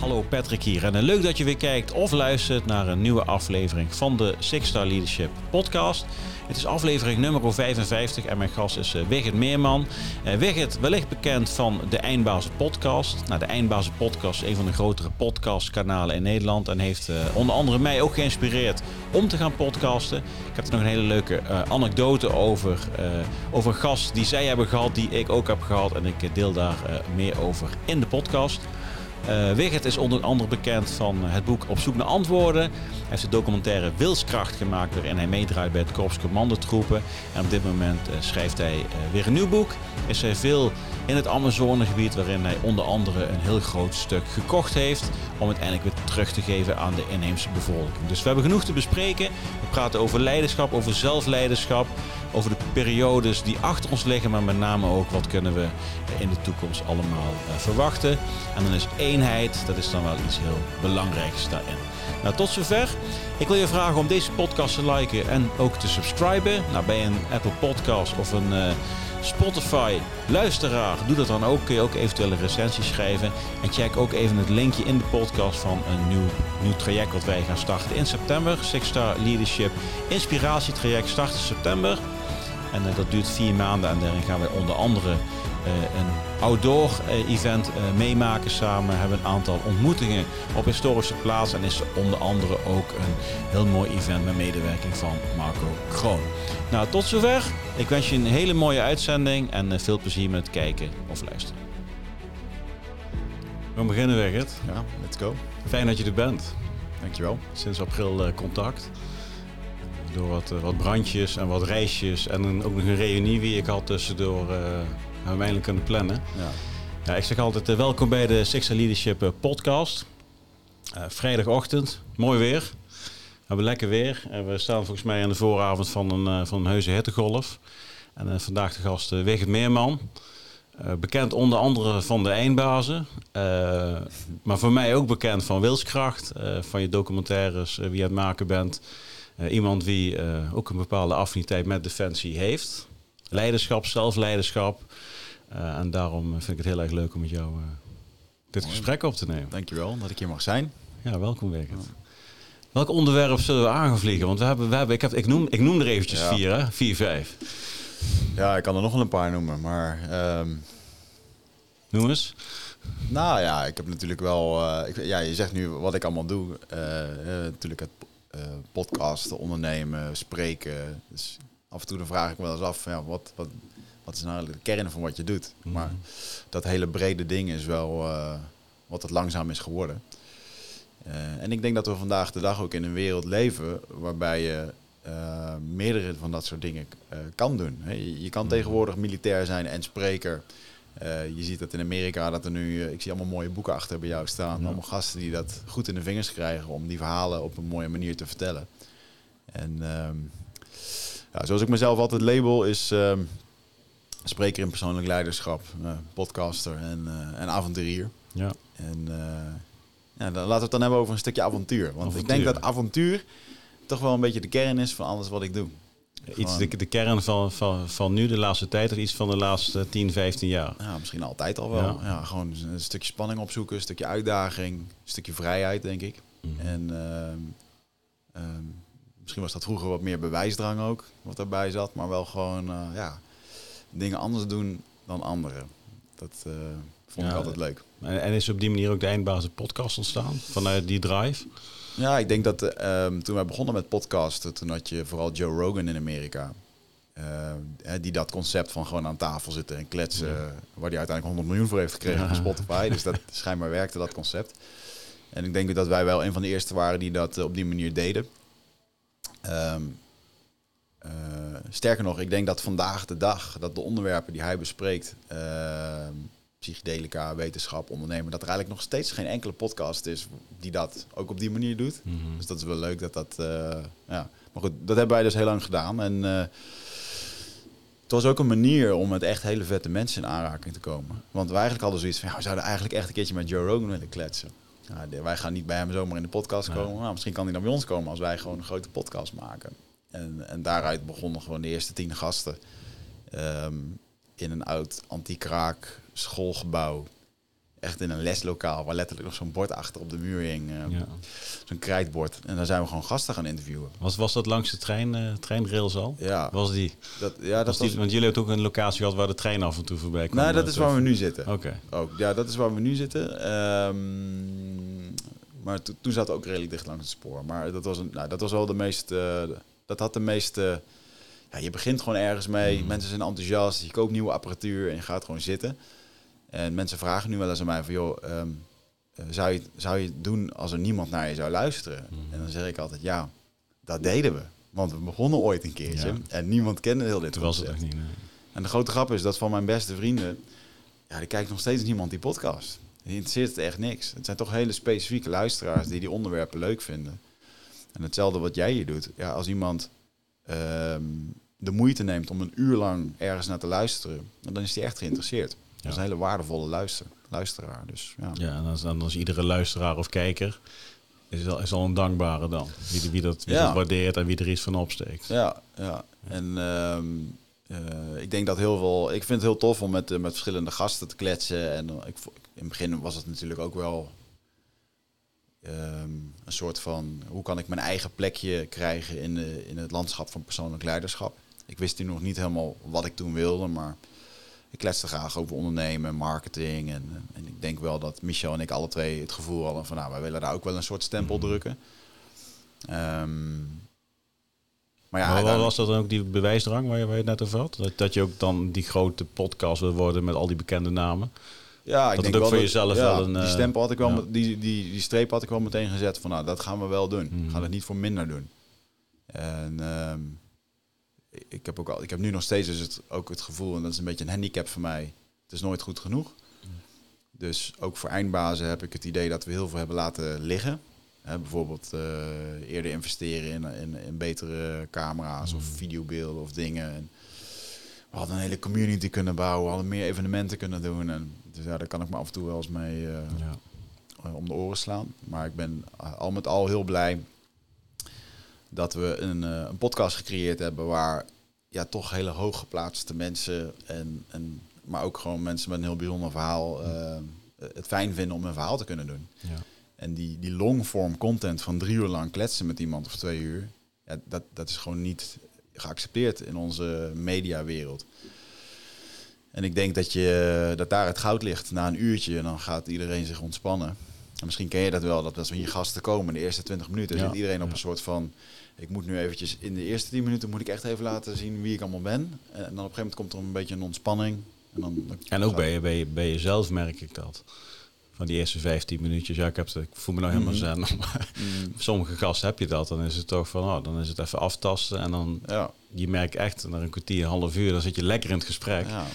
Hallo Patrick hier en leuk dat je weer kijkt of luistert naar een nieuwe aflevering van de Six Star Leadership podcast. Het is aflevering nummer 55 en mijn gast is Wigert Meerman. Wigert, wellicht bekend van de Eindbazen podcast. Nou, de Eindbazen podcast is een van de grotere podcastkanalen in Nederland en heeft onder andere mij ook geïnspireerd om te gaan podcasten. Ik heb er nog een hele leuke anekdote over, over gast die zij hebben gehad, die ik ook heb gehad en ik deel daar meer over in de podcast. Uh, Wigert is onder andere bekend van het boek Op zoek naar antwoorden. Hij heeft de documentaire Wilskracht gemaakt waarin hij meedraait bij het Korps Commandotroepen. En op dit moment uh, schrijft hij uh, weer een nieuw boek. Is hij veel in het Amazonegebied waarin hij onder andere een heel groot stuk gekocht heeft om uiteindelijk weer terug te geven aan de inheemse bevolking. Dus we hebben genoeg te bespreken. We praten over leiderschap, over zelfleiderschap, over de periodes die achter ons liggen, maar met name ook wat kunnen we in de toekomst allemaal verwachten. En dan is eenheid, dat is dan wel iets heel belangrijks daarin. Nou, tot zover. Ik wil je vragen om deze podcast te liken en ook te subscriben. Nou, bij een Apple Podcast of een uh, Spotify luisteraar, doe dat dan ook. Kun je ook eventueel een recensie schrijven. En check ook even het linkje in de podcast van een nieuw, nieuw traject wat wij gaan starten in september. Six Star Leadership Inspiratietraject start september. En uh, dat duurt vier maanden en daarin gaan we onder andere een outdoor uh, event meemaken samen. We hebben een aantal ontmoetingen op historische plaatsen. En is er onder andere ook een heel mooi event met medewerking van Marco Kroon. Nou, tot zover. Ik wens je een hele mooie uitzending en veel plezier met het kijken of luisteren. We beginnen, Wigert. Ja, let's go. Fijn dat je er bent. Dankjewel. Sinds april contact door wat, wat brandjes en wat reisjes en een, ook nog een reunie wie ik had tussendoor uh, hebben we eindelijk kunnen plannen. Ja. Ja, ik zeg altijd uh, welkom bij de Six Leadership uh, podcast. vrijdagochtend, mooi weer. We hebben lekker weer. we staan volgens mij aan de vooravond van een, van een heuse hittegolf. En vandaag de gast Wigert Meerman. bekend onder andere van de eindbazen. maar voor mij ook bekend van Wilskracht. van je documentaires, wie je aan het maken bent. Uh, iemand uh, ook een bepaalde affiniteit met defensie heeft. Leiderschap, zelfleiderschap. Uh, en daarom vind ik het heel erg leuk om met jou dit Mooi. gesprek op te nemen. Dankjewel dat ik hier mag zijn. Ja, welkom Wigert. Ja. Welk onderwerp zullen we aan gaan vliegen? Want we hebben, we hebben, ik, heb, ik, noem, ik noem er eventjes ja. vier, hè? Vier, vijf. Ja, ik kan er nog wel een paar noemen, maar... Um... Noem eens. Nou ja, ik heb natuurlijk wel... Ik, ja, je zegt nu wat ik allemaal doe. natuurlijk het podcasten, ondernemen, spreken. Dus af en toe dan vraag ik me wel eens af, ja, wat, wat, wat is nou de kern van wat je doet? Mm. Maar dat hele brede ding is wel uh, wat het langzaam is geworden. Uh, en ik denk dat we vandaag de dag ook in een wereld leven waarbij je meerdere van dat soort dingen kan doen. je, je, kan mm. tegenwoordig militair zijn en spreker. Uh, je ziet dat in Amerika dat er nu, uh, ik zie allemaal mooie boeken achter bij jou staan. Ja. Allemaal gasten die dat goed in de vingers krijgen om die verhalen op een mooie manier te vertellen. En um, ja, zoals ik mezelf altijd label is um, spreker in persoonlijk leiderschap, uh, podcaster en, en avonturier. Ja. En ja, dan laten we het dan hebben over een stukje avontuur. Want avontuur. ik denk dat avontuur toch wel een beetje de kern is van alles wat ik doe. Iets de, de kern van, van, van nu, de laatste tijd, of iets van de laatste 10, 15 jaar? Ja, misschien altijd al wel. Ja. ja gewoon een stukje spanning opzoeken, een stukje uitdaging, een stukje vrijheid, denk ik. Mm. En uh, uh, misschien was dat vroeger wat meer bewijsdrang ook, wat erbij zat. Maar wel gewoon, uh, ja, dingen anders doen dan anderen. Dat eh, vond ja, ik altijd leuk. En, en is op die manier ook de eindbasis podcast ontstaan, vanuit die drive? Ja, ik denk dat um, toen wij begonnen met podcasten, toen had je vooral Joe Rogan in Amerika. Uh, die dat concept van gewoon aan tafel zitten en kletsen, ja. waar hij uiteindelijk 100 miljoen voor heeft gekregen ja. van Spotify. dus dat schijnbaar werkte dat concept. En ik denk dat wij wel een van de eerste waren die dat uh, op die manier deden. Um, uh, sterker nog, ik denk dat vandaag de dag dat de onderwerpen die hij bespreekt ehm, psychedelica, wetenschap, ondernemen, dat er eigenlijk nog steeds geen enkele podcast is die dat ook op die manier doet. Mm -hmm. Dus dat is wel leuk dat dat, uh, ja. Maar goed, dat hebben wij dus heel lang gedaan. En uh, het was ook een manier om met echt hele vette mensen in aanraking te komen. Want wij eigenlijk hadden zoiets van, ja, we zouden eigenlijk echt een keertje met Joe Rogan willen kletsen. Wij gaan niet bij hem zomaar in de podcast komen. Nee. Nou, misschien kan hij dan bij ons komen als wij gewoon een grote podcast maken. En, en daaruit begonnen gewoon de eerste tien gasten. Um, in een oud anti-kraak schoolgebouw echt in een leslokaal waar letterlijk nog zo'n bord achter op de muur hing. eh, Ja. Zo'n krijtbord. En daar zijn we gewoon gasten gaan interviewen. Was, was dat langs de trein, eh, treinrails al? Ja, Was die? dat, ja dat Was want jullie hebben ook een locatie gehad waar de trein af en toe voorbij kwam. Nee, dat is waar we nu zitten. Oké. Ook, ja, dat is waar we nu zitten. Ehm, maar to- toen zaten we ook redelijk dicht langs het spoor. Maar dat was, een, nou, dat was wel de meest... eh, dat had de meeste... Ja, je begint gewoon ergens mee. Mm. Mensen zijn enthousiast. Je koopt nieuwe apparatuur en je gaat gewoon zitten. En mensen vragen nu wel eens aan mij van... joh, ehm, eh, zou, je, zou je het doen als er niemand naar je zou luisteren? Mm. En dan zeg ik altijd ja, dat deden we. Want we begonnen ooit een keertje. Ja. En niemand kende heel dit Toen was het echt niet. nee. En de grote grap is dat van mijn beste vrienden, ja, die kijkt nog steeds niemand die podcast. Die interesseert het echt niks. Het zijn toch hele specifieke luisteraars die die onderwerpen leuk vinden. En hetzelfde wat jij hier doet. Ja, als iemand ehm, de moeite neemt om een uur lang ergens naar te luisteren, dan is die echt geïnteresseerd. Dat is een hele waardevolle luister, luisteraar. Dus ja. Ja, en dan is, dan is iedere luisteraar of kijker is al, is al een dankbare dan. Wie, wie, dat, wie Ja. dat waardeert en wie er iets van opsteekt. Ja, ja. En ehm, eh, ik denk dat heel veel. Ik vind het heel tof om met, met verschillende gasten te kletsen. En ik, in het begin was het natuurlijk ook wel ehm, een soort van hoe kan ik mijn eigen plekje krijgen in, de, in het landschap van persoonlijk leiderschap. Ik wist toen nog niet helemaal wat ik toen wilde, maar ik kletste graag over ondernemen, marketing. En, en ik denk wel dat Michel en ik alle twee het gevoel hadden van nou, wij willen daar ook wel een soort stempel drukken. Ehm, maar ja, maar was dat dan ook die bewijsdrang waar je, waar je het net over had? Dat, dat je ook dan die grote podcast wil worden met al die bekende namen? Ja, ik Dat denk het ook wel voor jezelf ja, wel een, Die eh, stempel had ik wel, ja. die, die, die streep had ik wel meteen gezet van nou, dat gaan we wel doen. Mhm. We gaan het niet voor minder doen. En ehm, ik- heb ook al, ik heb nu nog steeds dus het, ook het gevoel, en dat is een beetje een handicap voor mij, het is nooit goed genoeg. Dus ook voor eindbazen heb ik het idee dat we heel veel hebben laten liggen. Bijvoorbeeld eh, eerder investeren in, in, in betere camera's of videobeelden of dingen. En we hadden een hele community kunnen bouwen, we hadden meer evenementen kunnen doen. En, dus ja, daar kan ik me af en toe wel eens mee eh, Ja. eh, om de oren slaan. Maar ik ben al met al heel blij dat we een, eh, een podcast gecreëerd hebben waar ja, toch hele hooggeplaatste mensen en, en maar ook gewoon mensen met een heel bijzonder verhaal het fijn vinden om hun verhaal te kunnen doen. Ja. En die, die longform content van drie uur lang kletsen met iemand of twee uur, ja, dat, dat is gewoon niet geaccepteerd in onze mediawereld. En ik denk dat, je, dat daar het goud ligt. Na een uurtje, en dan gaat iedereen zich ontspannen. En misschien ken je dat wel, dat als we hier gasten komen, de eerste 20 minuten, Ja, zit iedereen op een soort van... Ik moet nu eventjes, in de eerste 10 minuten moet ik echt even laten zien wie ik allemaal ben. En dan op een gegeven moment komt er een beetje een ontspanning. En, dan, dan En ook bij, je- bij, je- bij jezelf merk ik dat. Van die eerste 15 minuutjes. Ja, ik, heb het, ik voel me nou helemaal Mhm. zen. Maar Mm, sommige gasten heb je dat. Dan is het toch van, oh, dan is het even aftasten. En dan, ja, je merkt echt, na een kwartier, een half uur, dan zit je lekker in het gesprek. ja,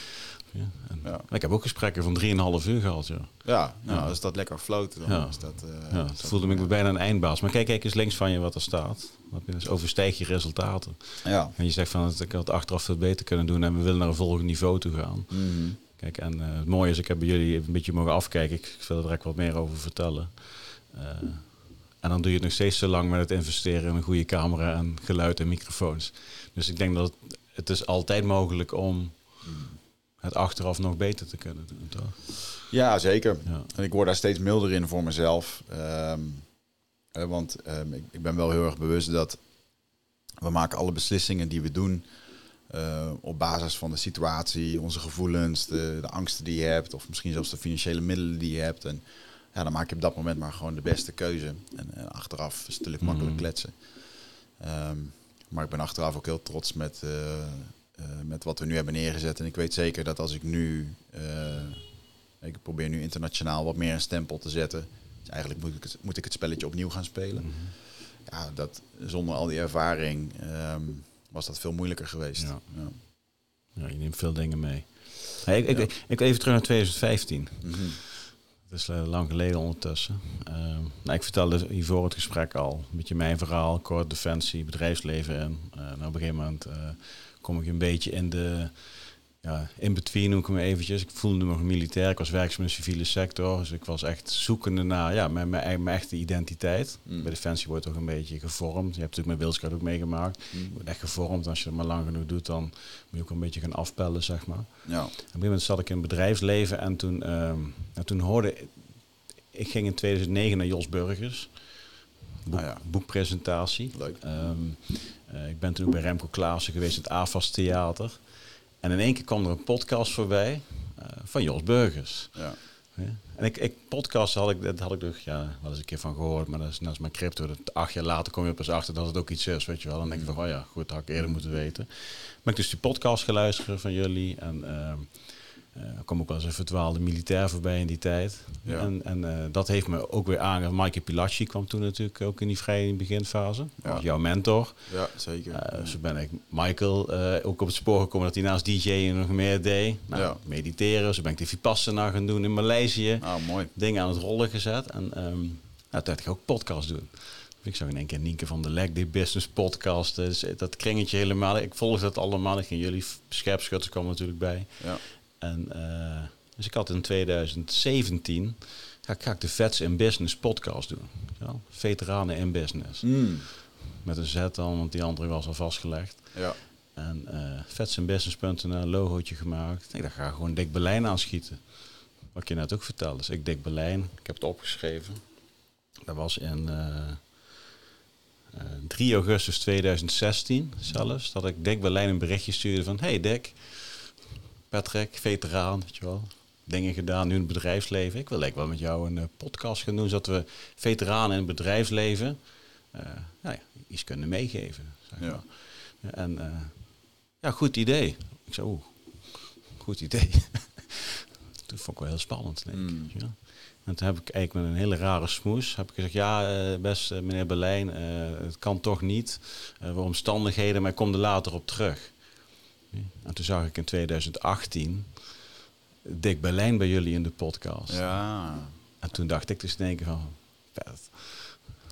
Ja, en- Ja. Ik heb ook gesprekken van 3,5 uur gehad, ja. ja, nou, Ja. als dat lekker floot, dan Ja. is dat... eh, ja dat- voelde me bijna een eindbaas. Maar kijk, kijk eens links van je wat er staat. Dus overstijg je resultaten. Ja. En je zegt van, ik had achteraf veel beter kunnen doen en we willen naar een volgend niveau toe gaan. Mhm. Kijk, en eh, het mooie is, ik heb bij jullie een beetje mogen afkijken. Ik, wil er direct wat meer over vertellen. Eh, en dan doe je het nog steeds zo lang met het investeren in een goede camera en geluid en microfoons. Dus ik denk dat het, het is altijd mogelijk om het achteraf nog beter te kunnen doen. Toch? Ja, zeker. Ja. En ik word daar steeds milder in voor mezelf. Eh, want ehm, ik, ik ben wel heel erg bewust dat we maken alle beslissingen die we doen eh, op basis van de situatie, onze gevoelens, de, de angsten die je hebt, of misschien zelfs de financiële middelen die je hebt. En ja, dan maak je op dat moment maar gewoon de beste keuze. En, en achteraf is het natuurlijk makkelijk Mhm. kletsen. Ehm, maar ik ben achteraf ook heel trots met, eh, eh, met wat we nu hebben neergezet. En ik weet zeker dat als ik nu eh, ik probeer nu internationaal wat meer een stempel te zetten. Dus eigenlijk moet ik het, moet ik het spelletje opnieuw gaan spelen. Mhm. Ja, dat, zonder al die ervaring ehm, was dat veel moeilijker geweest. Ja. Ja. Ja, je neemt veel dingen mee. Hey, ik, Ja. ik, even terug naar 2015. Mhm. Dat is eh, lang geleden ondertussen. Ehm, nou, ik vertelde hier voor het gesprek al een beetje mijn verhaal, kort defensie, bedrijfsleven. En eh, nou, op een gegeven moment kom ik een beetje in de, ja, in between ik hem eventjes. Ik voelde me nog militair. Ik was werkzaam in de civiele sector. Dus ik was echt zoekende naar ja, mijn, mijn, mijn echte identiteit. Mm. Bij Defensie wordt toch een beetje gevormd. Je hebt natuurlijk mijn Wilscard ook meegemaakt. Mm. Wordt echt gevormd. Als je het maar lang genoeg doet, dan moet je ook een beetje gaan afpellen, zeg maar. Ja. Op een gegeven moment zat ik in het bedrijfsleven en toen, ehm, nou, toen hoorde ik... Ik ging in 2009 naar Jos Burgers. Boek, Ah, ja. Boekpresentatie. Leuk. Ehm, eh, ik ben toen ook bij Remco Klaassen geweest, het AFAS Theater. En in één keer kwam er een podcast voorbij eh, van Jos Burgers. Ja. Ja. En ik, ik podcast had ik, dat had ik nog ja, wel eens een keer van gehoord, maar dat is net als mijn crypto. Dat acht jaar later kom je pas achter dat het ook iets is, weet je wel. Dan denk je van, oh ja, goed, dat had ik eerder moeten weten. Maar ik dus die podcast geluisterd van jullie en ehm, eh, er kwam ook wel eens een verdwaalde militair voorbij in die tijd. Ja. En, en eh, dat heeft me ook weer aangegeven. Maaike Pilacci kwam toen natuurlijk ook in die vrije beginfase. Ja. Jouw mentor. ja, zeker. Uh, zo ben ik Michael eh, ook op het spoor gekomen dat hij naast DJ nog meer deed. Nou, Ja. Mediteren, zo ben ik de Vipassana gaan doen in Maleisië. Ah, mooi. Dingen aan het rollen gezet. En ehm nou, toen ik ook podcast doen. Ik zag in één keer Nienke van der Lek, die business podcast. Dus dat kringetje helemaal. Ik volgde dat allemaal. Ik ging jullie scherpschutters kwam natuurlijk bij. Ja. En, eh, dus ik had in 2017 ga, ik- ga ik de Vets in Business podcast doen. Ja, veteranen in business. Mm. Met een Z dan, want die andere was al vastgelegd. Ja. En eh vetsenbusiness.nl, logootje gemaakt. Ik dacht, ga gewoon Dick Berlijn aanschieten. Wat ik je net ook vertelde. Dus ik Dick Berlijn, ik heb het opgeschreven. Dat was in eh, eh, 3 augustus 2016 zelfs. Dat ik Dick Berlijn een berichtje stuurde van... Hey Dick, Patrick, veteraan, weet je wel. Dingen gedaan nu in het bedrijfsleven. Ik wil eigenlijk wel met jou een eh, podcast gaan doen... zodat we veteranen in het bedrijfsleven... nou ja, iets kunnen meegeven. Zeg Ja. maar. En eh, ja, goed idee. Ik zei, oeh, goed idee. Toen vond ik wel heel spannend, denk ik. Mm. Ja. En toen heb ik eigenlijk met een hele rare smoes heb ik gezegd, ja, best eh, meneer Berlijn, het kan toch niet. Voor omstandigheden, maar ik kom er later op terug. En toen zag ik in 2018 Dick Berlijn bij jullie in de podcast. Ja. En toen dacht ik dus in één keer van, vet,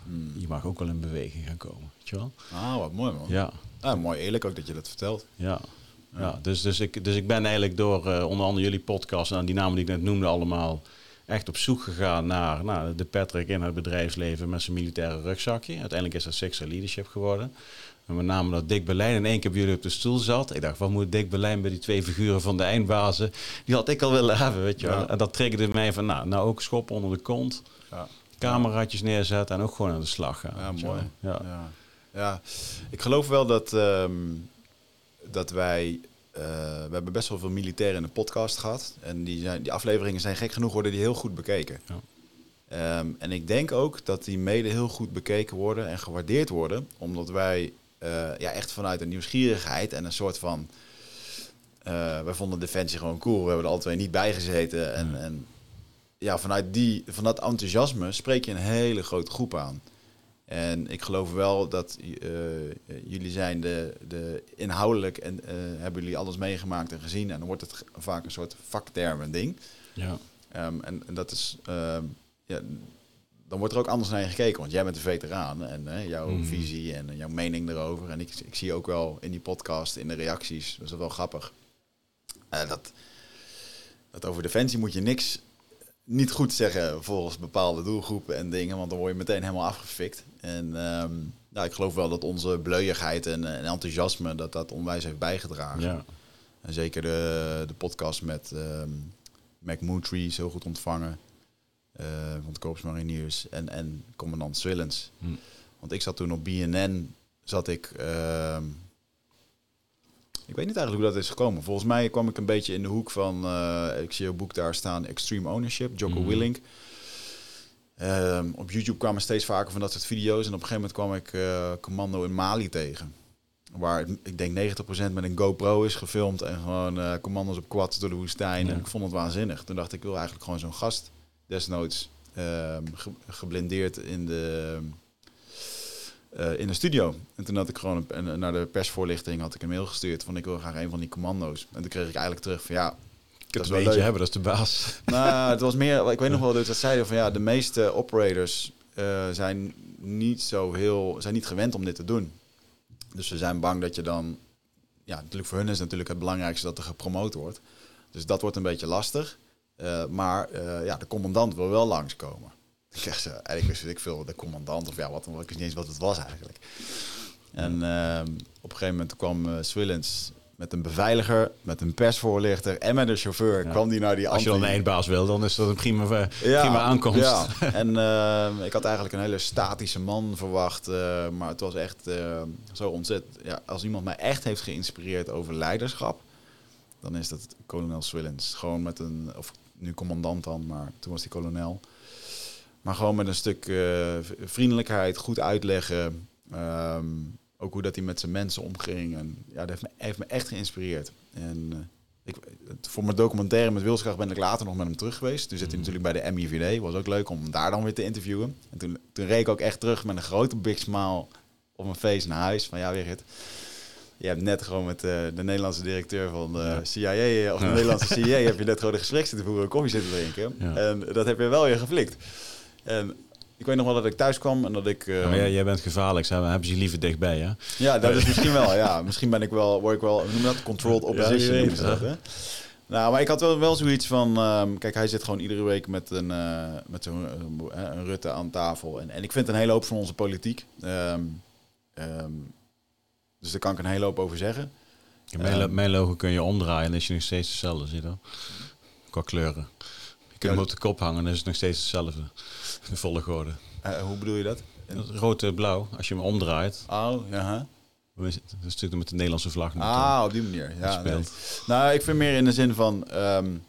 Mm. je mag ook wel in beweging gaan komen. Weet je wel? Ah, wat mooi man. Ja. Ah, mooi eerlijk ook dat je dat vertelt. Ja. Ja, dus, dus, ik, dus ik ben eigenlijk door eh, onder andere jullie podcast en die namen die ik net noemde allemaal echt op zoek gegaan naar nou, de Patrick in het bedrijfsleven met zijn militaire rugzakje. Uiteindelijk is dat Sixer Leadership geworden. En met name dat Dick Berlijn in één keer bij jullie op de stoel zat. Ik dacht, wat moet Dick Berlijn bij die twee figuren van de eindbazen? Die had ik al willen hebben, weet je wel. Ja. En dat triggerde mij van, nou, nou ook schop onder de kont. Ja. Cameraatjes neerzetten en ook gewoon aan de slag gaan. Ja, mooi. Ja. Ja. ja, ik geloof wel dat, ehm, dat wij... eh, we hebben best wel veel militairen in de podcast gehad. En die, zijn, die afleveringen zijn gek genoeg worden die heel goed bekeken. Ja. Ehm, en ik denk ook dat die mede heel goed bekeken worden en gewaardeerd worden. Omdat wij ja, echt vanuit een nieuwsgierigheid en een soort van... eh wij vonden Defensie gewoon cool. We hebben er alle twee niet bij gezeten. En, en ja, vanuit die, van dat enthousiasme spreek je een hele grote groep aan. En ik geloof wel dat eh, jullie zijn de, de inhoudelijk en eh, hebben jullie alles meegemaakt en gezien. En dan wordt het vaak een soort vaktermen ding. Ja. Ehm, en, en dat is, ehm, ja, dan wordt er ook anders naar je gekeken. Want jij bent een veteraan en eh, jouw Mhm. visie en eh, jouw mening erover. En ik, ik zie ook wel in die podcast, in de reacties, dat is wel grappig. eh, dat, dat over defensie moet je niks niet goed zeggen volgens bepaalde doelgroepen en dingen, want dan word je meteen helemaal afgefikt. En ehm, nou, ik geloof wel dat onze bleuigheid en, en enthousiasme, dat dat onwijs heeft bijgedragen. Ja. En zeker de, de podcast met ehm Mac Moontree is heel goed ontvangen. Eh van de Korpsmariniers en, en commandant Swillens. Hm. Want ik zat toen op BNN, zat ik... ehm, ik weet niet eigenlijk hoe dat is gekomen. Volgens mij kwam ik een beetje in de hoek van... eh, ik zie jouw boek daar staan, Extreme Ownership, Jocko Mhm. Willink. Ehm, op YouTube kwamen steeds vaker van dat soort video's. En op een gegeven moment kwam ik eh, Commando in Mali tegen. Waar ik denk 90% met een GoPro is gefilmd. En gewoon commando's op quads door de woestijn. Ja. En ik vond het waanzinnig. Toen dacht ik, ik wil eigenlijk gewoon zo'n gast. Desnoods ehm, ge- geblindeerd in de, eh, in de studio. En toen had ik gewoon een, een- naar de persvoorlichting had ik een mail gestuurd. Van ik wil graag een van die commando's. En toen kreeg ik eigenlijk terug van ja... Ik Dat het is een wel beetje leuk. hebben, dat is de baas. Nou, het was meer. Ik weet nog wel dat ze zeiden van ja, de meeste operators eh, zijn niet zo heel, zijn niet gewend om dit te doen. Dus ze zijn bang dat je dan ja, natuurlijk voor hun is natuurlijk het belangrijkste dat er gepromoot wordt. Dus dat wordt een beetje lastig. Uh, maar uh, ja, de commandant wil wel langskomen. Ik zeg ze, eigenlijk wist ik veel, de commandant of ja, wat, ik wist niet eens wat het was eigenlijk. En uh, op een gegeven moment kwam uh, Swillens met een beveiliger, met een persvoorlichter en met een chauffeur kwam die naar die Als je dan een eindbaas wil, dan is dat een prima, ja, prima aankomst. Ja. en ik had eigenlijk een hele statische man verwacht, maar het was echt zo ontzettend. Ja, als iemand mij echt heeft geïnspireerd over leiderschap, dan is dat kolonel Swillens. Gewoon met een, of nu commandant dan, maar toen was hij kolonel. Maar gewoon met een stuk uh, vriendelijkheid, goed uitleggen. Um, ook hoe dat hij met zijn mensen omging. En ja, dat heeft me, heeft me echt geïnspireerd. En uh, ik, voor mijn documentaire met Wilsgraag ben ik later nog met hem terug geweest. Toen zit hij mm. natuurlijk bij de MIVD. Was ook leuk om daar dan weer te interviewen. En toen, toen reed ik ook echt terug met een grote big smile op mijn face naar huis. Van ja, het je hebt net gewoon met uh, de Nederlandse directeur van de CIA, of de Nederlandse CIA, heb je net gewoon een gesprek zitten voeren, koffie zitten drinken. En dat heb je wel weer geflikt. En ik weet nog wel dat ik thuis kwam en dat ik... Uh, maar jij, jij, bent gevaarlijk, ze hebben ze liever dichtbij, ja? Ja, dat is misschien wel, ja. Misschien ben ik wel, word ik wel, noem dat? Controlled opposition. Ja, dat, hè? Nou, maar ik had wel, wel zoiets van... Um, kijk, hij zit gewoon iedere week met een, uh, met uh, een Rutte aan tafel. En, en ik vind een hele hoop van onze politiek. Um, um, dus daar kan ik een hele hoop over zeggen. mijn, mijn, logo kun je omdraaien en is je nog steeds hetzelfde, zie je dat? Qua kleuren. Je kunt hem op de kop hangen en is het nog steeds hetzelfde. De volgorde. Uh, hoe bedoel je dat? Rood en blauw, als je hem omdraait. Oh, ja. Dat is natuurlijk met de Nederlandse vlag. Ah, op die manier. Ja, nee. Nou, ik vind meer in de zin van... Um,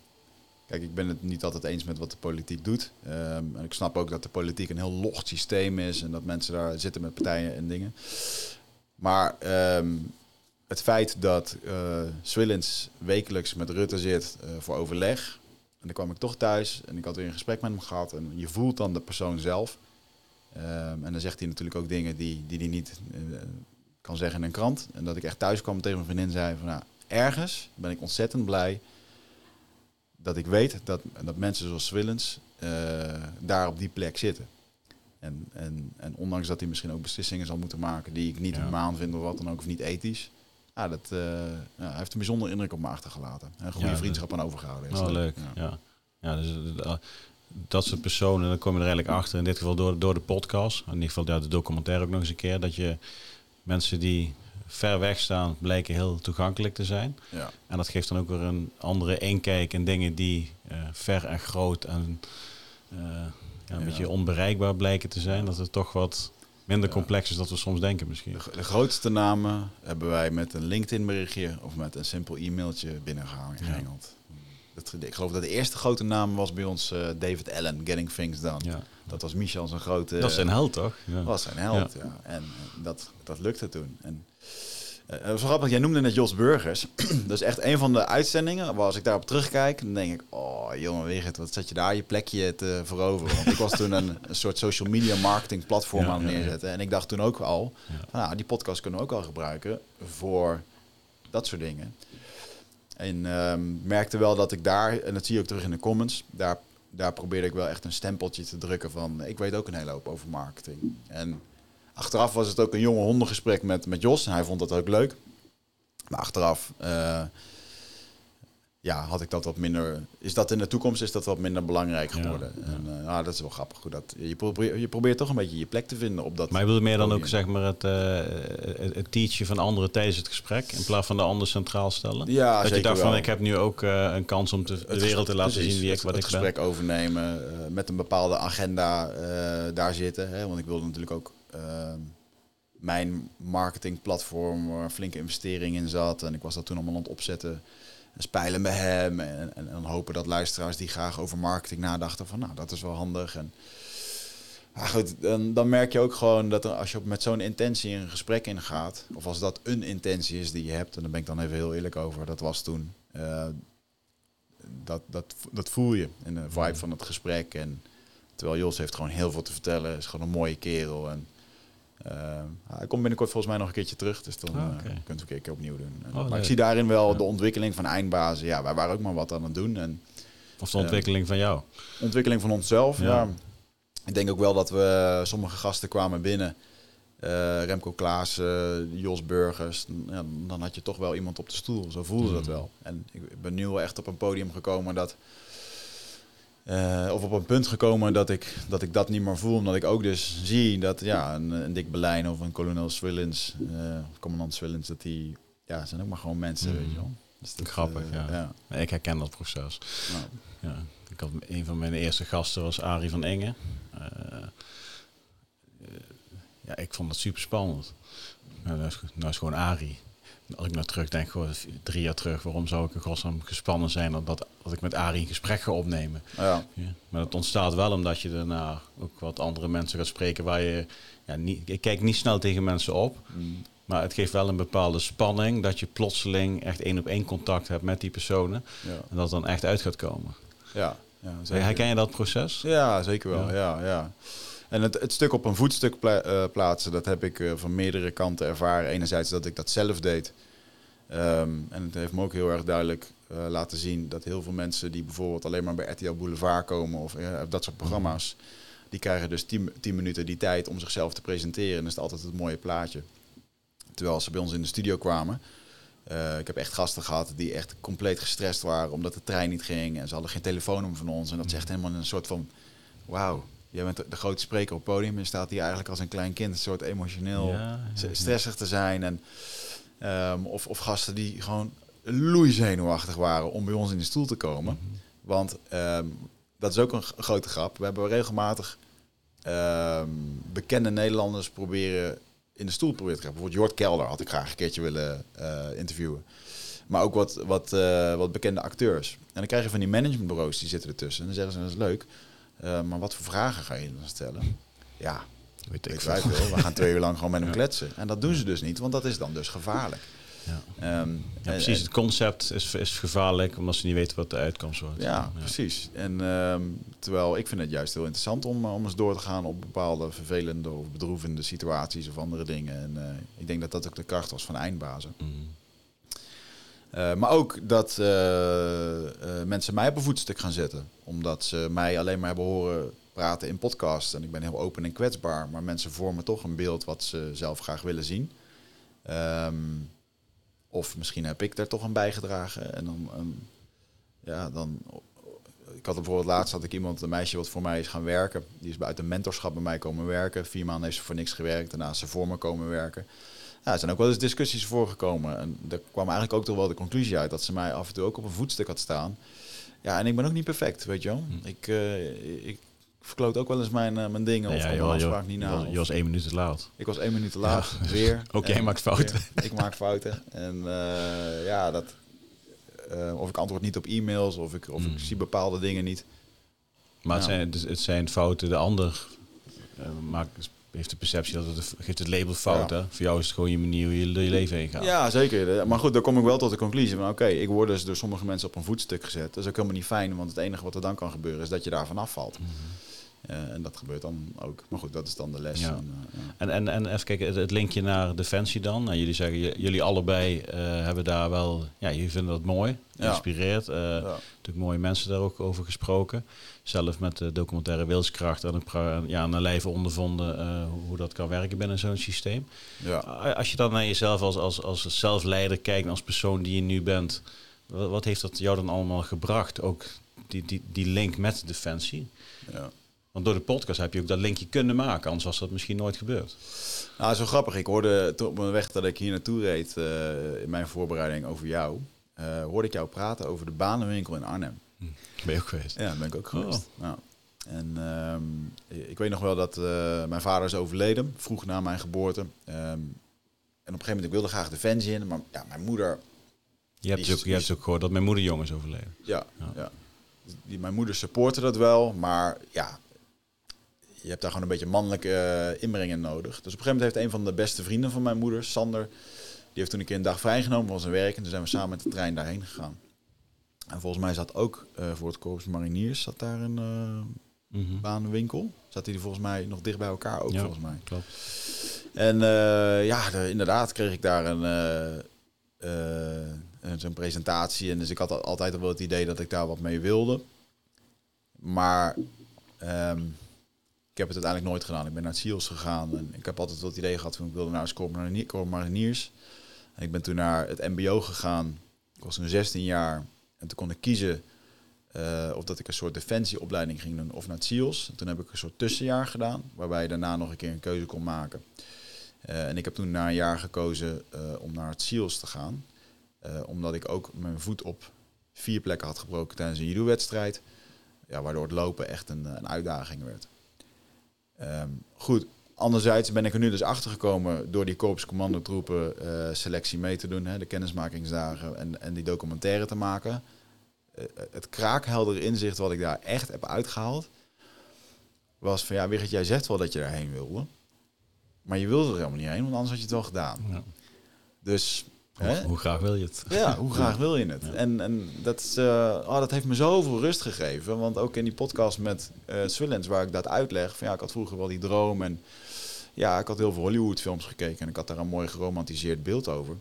kijk, ik ben het niet altijd eens met wat de politiek doet. Um, en ik snap ook dat de politiek een heel log systeem is... en dat mensen daar zitten met partijen en dingen. Maar um, het feit dat uh, Swillens wekelijks met Rutte zit uh, voor overleg. En dan kwam ik toch thuis en ik had weer een gesprek met hem gehad. En je voelt dan de persoon zelf. Um, en dan zegt hij natuurlijk ook dingen die, die hij niet uh, kan zeggen in een krant. En dat ik echt thuis kwam tegen mijn vriendin zei van... Nou, ergens ben ik ontzettend blij dat ik weet dat, dat mensen zoals Swillens daar op die plek zitten. En, en, en ondanks dat hij misschien ook beslissingen zal moeten maken die ik niet ja. humaan vind of wat dan ook, of niet ethisch. Ja, dat uh, ja, hij heeft een bijzondere indruk op me achtergelaten. Een goede vriendschap aan overgehouden. Is oh, leuk. Ja. Ja. dus uh, dat soort personen, dan kom je er eigenlijk achter. In dit geval door, door de podcast. In ieder geval ja, de documentaire ook nog eens een keer. Dat je mensen die ver weg staan, blijken heel toegankelijk te zijn. Ja. En dat geeft dan ook weer een andere inkijk in dingen die uh, ver en groot en ja, een beetje onbereikbaar blijken te zijn. Dat het toch wat minder complex is dan we soms denken misschien. De, grootste namen hebben wij met een LinkedIn berichtje of met een simpel e-mailtje binnengehaald. Dat, ik geloof dat de eerste grote naam was bij ons uh, David Allen, Getting Things Done. Ja. Dat was Michel zijn grote... Dat is zijn held, toch? Ja. was zijn held, ja. En dat, dat lukte toen. En uh, het was grappig, jij noemde net Jos Burgers. dat is echt een van de uitzendingen waar als ik daarop terugkijk, dan denk ik, oh jongen Wigert, wat zet je daar je plekje te veroveren? Want ik was toen een, een soort social media marketing platform aan het neerzetten. En ik dacht toen ook al, van, nou, die podcast kunnen we ook al gebruiken voor dat soort dingen. En um, merkte wel dat ik daar, en dat zie je ook terug in de comments, daar, daar probeerde ik wel echt een stempeltje te drukken van, ik weet ook een hele hoop over marketing. En Achteraf was het ook een jonge hondengesprek met, met Jos. En hij vond dat ook leuk. Maar achteraf uh, ja, had ik dat wat minder. Is dat in de toekomst is dat wat minder belangrijk geworden. Ja, En uh, dat is wel grappig. Goed, dat, je, probeert, je probeert toch een beetje je plek te vinden op dat. Maar je bedoelt meer dan ook zeg maar het, uh, het teachen van anderen tijdens het gesprek. In plaats van de ander centraal stellen. Ja, dat je dacht van ik heb nu ook een kans om te, de wereld te laten zien wie ik wat het ik gesprek overnemen. met een bepaalde agenda daar zitten. Hè, want ik wilde natuurlijk ook mijn marketingplatform waar een flinke investering in zat. En ik was dat toen allemaal aan het opzetten. En spijlen bij hem. En, en, en, hopen dat luisteraars die graag over marketing nadachten van nou, dat is wel handig. En goed, dan, dan merk je ook gewoon dat als je met zo'n intentie een gesprek ingaat, of als dat een intentie is die je hebt, en daar ben ik dan even heel eerlijk over, dat was toen. Uh, dat, dat, dat voel je in de vibe van het gesprek. En terwijl Jos heeft gewoon heel veel te vertellen, is gewoon een mooie kerel. En hij komt binnenkort volgens mij nog een keertje terug, dus dan oh, uh, kunt we een keer opnieuw doen. Oh, maar ik zie daarin wel de ontwikkeling van eindbazen. Ja, wij waren ook maar wat aan het doen. En, of de ontwikkeling van jou? Ontwikkeling van onszelf, ja. Ik denk ook wel dat we sommige gasten kwamen binnen eh, Remco Klaassen, Jos Burgers. Ja, dan had je toch wel iemand op de stoel. Zo voelde dat wel. En ik ben nu wel echt op een podium gekomen dat... eh, of op een punt gekomen dat ik, dat ik dat niet meer voel. Omdat ik ook dus zie dat ja, een, een Dick Berlijn of een kolonel Swillens, eh, of commandant Swillens, dat die ja, zijn ook maar gewoon mensen, Mm. weet je wel. Dus dat, Grappig, eh, ja. Ik herken dat proces. Nou, Ja. Ik had een van mijn eerste gasten was Arie van Engen. Ja, ik vond het super spannend. Nou, dat is, nou is gewoon Arie. Als ik nou terugdenk, gewoon drie jaar terug, waarom zou ik in godsnaam gespannen zijn dat, dat, dat ik met Arie een gesprek ga opnemen? ja. Ja. Maar dat ontstaat wel omdat je daarna ook wat andere mensen gaat spreken waar je, ja, niet, ik kijk niet snel tegen mensen op, Mm. maar het geeft wel een bepaalde spanning dat je plotseling echt één op één contact hebt met die personen Ja, en dat dan echt uit gaat komen. ja, ja zeker. Herken je dat proces? Ja, zeker wel. Ja. Ja. En het, het stuk op een voetstuk eh, plaatsen, dat heb ik eh, van meerdere kanten ervaren. Enerzijds dat ik dat zelf deed. Ehm, en het heeft me ook heel erg duidelijk eh, laten zien dat heel veel mensen die bijvoorbeeld alleen maar bij RTL Boulevard komen of dat soort programma's, die krijgen dus 10 minuten die tijd om zichzelf te presenteren. En dat is altijd het mooie plaatje. Terwijl ze bij ons in de studio kwamen. ik heb echt gasten gehad die echt compleet gestrest waren omdat de trein niet ging. En ze hadden geen telefoonnummer van ons. En dat echt helemaal een soort van... Wauw, jij bent de- grote spreker op het podium. En je staat hier eigenlijk als een klein kind... een soort emotioneel Ja, ja, stressig te zijn. En, ehm, of, of gasten die gewoon loeizenuwachtig waren om bij ons in de stoel te komen. Mhm. Want ehm, dat is ook een grote grap. We hebben regelmatig ehm, bekende Nederlanders proberen in de stoel proberen te krijgen. Bijvoorbeeld Jort Kelder had ik graag een keertje willen eh, interviewen. Maar ook wat, wat, eh, wat bekende acteurs. En dan krijg je van die managementbureaus, die zitten ertussen. En dan zeggen ze, dat is leuk. Eh, maar wat voor vragen ga je dan stellen? Ja, Weet ik weet veel. We gaan twee uur lang gewoon met hem Ja. kletsen. En dat doen ze dus niet, want dat is dan dus gevaarlijk. Ja. Ehm, Ja, precies, het concept is, is gevaarlijk omdat ze niet weten wat de uitkomst wordt. Ja, precies. En ehm, terwijl ik vind het juist heel interessant om, eh, om eens door te gaan op bepaalde vervelende of bedroevende situaties of andere dingen. En eh, ik denk dat dat ook de kracht was van eindbazen. Mm. Eh, maar ook dat eh, eh, mensen mij op een voetstuk gaan zetten. Omdat ze mij alleen maar hebben horen praten in podcasts. En ik ben heel open en kwetsbaar. Maar mensen vormen toch een beeld wat ze zelf graag willen zien. Ehm, of misschien heb ik daar toch aan bijgedragen. En dan, ehm, ja, dan... Ik had bijvoorbeeld laatst had ik iemand, een meisje wat voor mij is gaan werken. Die is uit een mentorschap bij mij komen werken. Vier maanden heeft ze voor niks gewerkt. Daarna is ze voor me komen werken. Ja, er zijn ook wel eens discussies voorgekomen. En daar kwam eigenlijk ook toch wel de conclusie uit dat ze mij af en toe ook op een voetstuk had staan. Ja, en ik ben ook niet perfect, weet je wel. Hm. Ik, eh, ik verkloot ook wel eens mijn, eh, mijn dingen Ja, of ja, je, was- afspraak niet je na. of- je was één minuut te laat. ik was één minuut te laat, Ja. weer. Ook jij maakt fouten. weer. ik maak fouten. En eh, ja, dat, of ik antwoord niet op e-mails, of ik, of ik zie bepaalde dingen niet. Maar het, zijn, dus het zijn fouten. De ander maakt, heeft de perceptie dat het geeft het label fout. Ja. Hè? Voor jou is het gewoon je manier hoe je door je leven heen gaat. Ja, zeker. Maar goed, daar kom ik wel tot de conclusie van... oké, ik word dus door sommige mensen op een voetstuk gezet. Dat is ook helemaal niet fijn, want het enige wat er dan kan gebeuren... is dat je daarvan afvalt. Mhm. Eh, en dat gebeurt dan ook. Maar goed, dat is dan de les. Ja. En, eh, ja. En, en, en even kijken, het, het linkje naar Defensie dan. Nou, jullie zeggen, jullie allebei eh, hebben daar wel, ja, jullie vinden dat mooi, geïnspireerd. Eh, Ja. Natuurlijk mooie mensen daar ook over gesproken. Zelf met de documentaire Wilskracht en pra- ja, naar lijve ondervonden eh, hoe, dat kan werken binnen zo'n systeem. Ja. Als je dan naar jezelf als, als, als zelfleider kijkt, als persoon die je nu bent, wat, wat heeft dat jou dan allemaal gebracht? Ook die, die, die link met Defensie. ja. Want door de podcast heb je ook dat linkje kunnen maken, anders was dat misschien nooit gebeurd. Nou, zo grappig. Ik hoorde op mijn weg dat ik hier naartoe reed... eh, in mijn voorbereiding over jou... eh, hoorde ik jou praten over de banenwinkel in Arnhem. Ben je ook geweest? Ja, ben ik ook Oh. geweest. Ja. En ehm, ik weet nog wel dat eh, mijn vader is overleden, vroeg na mijn geboorte. Ehm, en op een gegeven moment, ik wilde graag Defensie in, maar ja, mijn moeder, Je hebt, Die ook, is- je hebt ook gehoord dat mijn moeder jong is overleden. ja, Ja. ja. Die, mijn moeder supportte dat wel, maar ja, je hebt daar gewoon een beetje mannelijke eh, inbreng in nodig. Dus op een gegeven moment heeft een van de beste vrienden van mijn moeder, Sander, die heeft toen een keer een dag vrijgenomen van zijn werk en toen zijn we samen met de trein daarheen gegaan. En volgens mij zat ook eh, voor het Korps Mariniers zat daar een eh, Mhm. banenwinkel. Zaten die volgens mij nog dicht bij elkaar ook, Ja. volgens mij. Klopt. En ja, de- inderdaad kreeg ik daar een, zo'n presentatie. En dus ik had al- altijd al wel het idee dat ik daar wat mee wilde. Maar ehm, ik heb het uiteindelijk nooit gedaan. Ik ben naar het SEALS gegaan en ik heb altijd wat idee gehad van ik wilde naar de Corps Mariniers. En ik ben toen naar het MBO gegaan. Ik was toen 16 jaar en toen kon ik kiezen uh, of dat ik een soort defensieopleiding ging doen of naar het SEALS. En toen heb ik een soort tussenjaar gedaan, waarbij je daarna nog een keer een keuze kon maken. Uh, en ik heb toen na een jaar gekozen uh, om naar het SEALS te gaan. omdat ik ook mijn voet op vier plekken had gebroken tijdens een judo-wedstrijd. Ja, waardoor het lopen echt een, een uitdaging werd. Um, goed, anderzijds ben ik er nu dus achter gekomen door die korpscommandotroepen uh, selectie mee te doen, hè, de kennismakingsdagen en, en die documentaire te maken. Uh, het kraakhelder inzicht wat ik daar echt heb uitgehaald, was van ja, Wigert, jij zegt wel dat je daarheen wilde, maar je wilde er helemaal niet heen, want anders had je het wel gedaan. Ja. Dus hoe, hoe, graag wil je het? Ja, hoe graag wil je het? En, en dat, is, uh, oh, dat heeft me zoveel rust gegeven. Want ook in die podcast met uh, waar ik dat uitleg, van ja, ik had vroeger wel die droom en ja, ik had heel veel Hollywood-films gekeken en ik had daar een mooi geromantiseerd beeld over.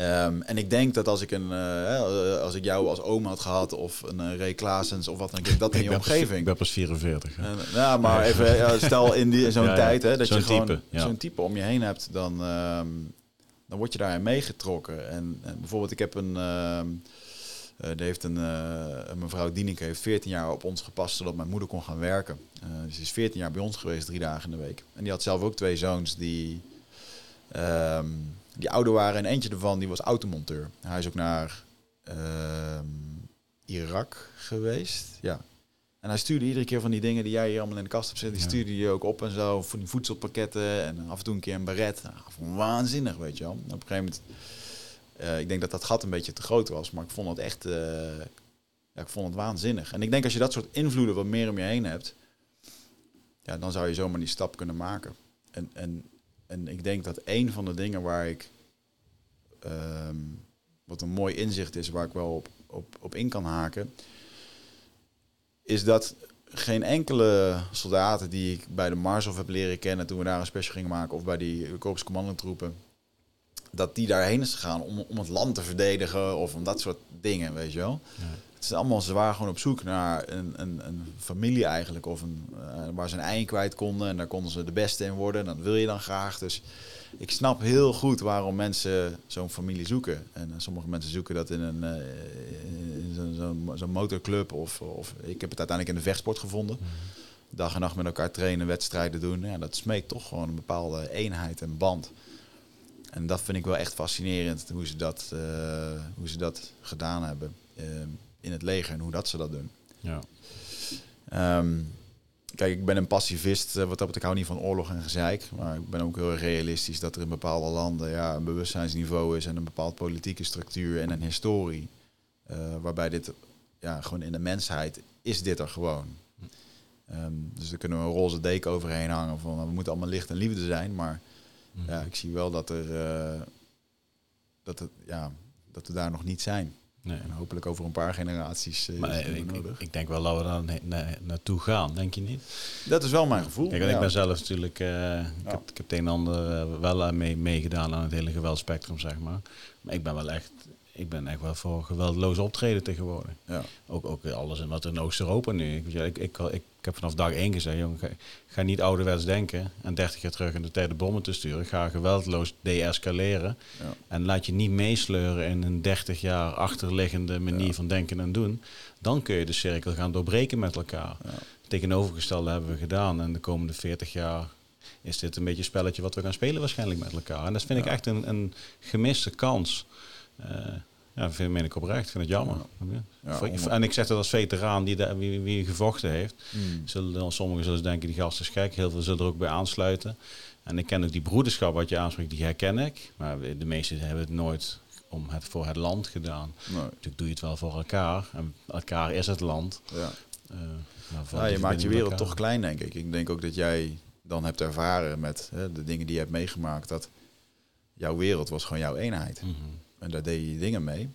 Um, en ik denk dat als ik, een, uh, als ik jou als oom had gehad of een uh, Ray Klaasens of wat dan ik dat in je omgeving. ik ben pas 44. En, ja, maar even ja, stel in, die, zo'n tijd hè, dat je gewoon zo'n type om je heen hebt, dan, um, dan word je daarin meegetrokken. En, en bijvoorbeeld, ik heb een. Uh, uh, heeft een, uh, mevrouw Dieneke heeft 14 jaar op ons gepast zodat mijn moeder kon gaan werken. Uh, ze is 14 jaar bij ons geweest, drie dagen in de week. En die had zelf ook twee zoons die, ehm, die ouder waren. En eentje ervan die was automonteur. Hij is ook naar ehm, Irak geweest. Ja, en hij stuurde iedere keer van die dingen die jij hier allemaal in de kast hebt zitten, die stuurde je ook op en zo. Voor die voedselpakketten en af en toe een keer een baret. Nou, waanzinnig, weet je wel. op een gegeven moment, uh, ik denk dat dat gat een beetje te groot was, maar ik vond het echt, uh, ja, ik vond het waanzinnig. En ik denk als je dat soort invloeden wat meer om je heen hebt, ja, dan zou je zomaar die stap kunnen maken. En, en, en ik denk dat een van de dingen waar ik, um, wat een mooi inzicht is, waar ik wel op, op, op in kan haken, is dat geen enkele soldaten die ik bij de Marshof heb leren kennen toen we daar een special gingen maken, of bij die korpscommandotroepen, dat die daarheen is gegaan om, om het land te verdedigen of om dat soort dingen, weet je wel. Ja. Het is allemaal, ze waren gewoon op zoek naar een, een, een familie eigenlijk, of een, uh, waar ze een eind kwijt konden en daar konden ze de beste in worden. En dat wil je dan graag. Dus ik snap heel goed waarom mensen zo'n familie zoeken. En uh, sommige mensen zoeken dat in een, uh, zo'n zo motorclub. Of, of ik heb het uiteindelijk in de vechtsport gevonden. Mhm. Dag en nacht met elkaar trainen, wedstrijden doen. Ja, dat smeekt toch gewoon een bepaalde eenheid en band. En dat vind ik wel echt fascinerend, hoe ze dat, uh, hoe ze dat gedaan hebben uh, in het leger en hoe dat ze dat doen. Ja. Um, kijk, ik ben een pacifist, uh, wat dat ik hou niet van oorlog en gezeik. Maar ik ben ook heel realistisch dat er in bepaalde landen ja, een bewustzijnsniveau is en een bepaald politieke structuur en een historie. Uh, waarbij dit, ja, gewoon in de mensheid is dit er gewoon. Um, dus daar kunnen we een roze deken overheen hangen van we moeten allemaal licht en liefde zijn. Maar mm. ja, ik zie wel dat er uh, dat, het, ja, dat we daar nog niet zijn. Nee. En hopelijk over een paar generaties uh, maar, ik, nodig. Ik, denk wel dat we daar na, naartoe gaan, denk je niet? Dat is wel mijn gevoel. Kijk, ik ben zelf natuurlijk, uh, ik, heb, ik heb het een en ander wel mee, meegedaan aan het hele geweldspectrum, zeg maar. Maar ik ben wel echt ik ben echt wel voor geweldloos optreden tegenwoordig. Ja. Ook, ook alles in wat in Oost-Europa nu. Ik, ik, ik, ik, heb vanaf dag één gezegd, jongen, ga, niet ouderwets denken en 30 jaar terug in de tijd de bommen te sturen. Ga geweldloos deescaleren. Ja. En laat je niet meesleuren in een 30 jaar achterliggende manier van denken en doen. Dan kun je de cirkel gaan doorbreken met elkaar. Ja. Tegenovergestelde hebben we gedaan. En de komende 40 jaar is dit een beetje een spelletje wat we gaan spelen waarschijnlijk met elkaar. En dat vind ik echt een, een gemiste kans. Uh, ja, meen ik oprecht. Ik vind het jammer. Ja, en ik zeg dat als veteraan die de, wie, wie gevochten heeft. Hmm. Zullen, sommigen zullen denken, die gast is gek. Heel veel zullen er ook bij aansluiten. En ik ken ook die broederschap wat je aanspreekt, die herken ik. Maar de meesten hebben het nooit om het voor het land gedaan. Nee. Natuurlijk doe je het wel voor elkaar. En elkaar is het land. Ja. Uh, nou, je maakt je wereld toch klein, denk ik. Ik denk ook dat jij dan hebt ervaren met hè, de dingen die je hebt meegemaakt. Dat jouw wereld was gewoon jouw eenheid. Mm en daar deed je dingen mee.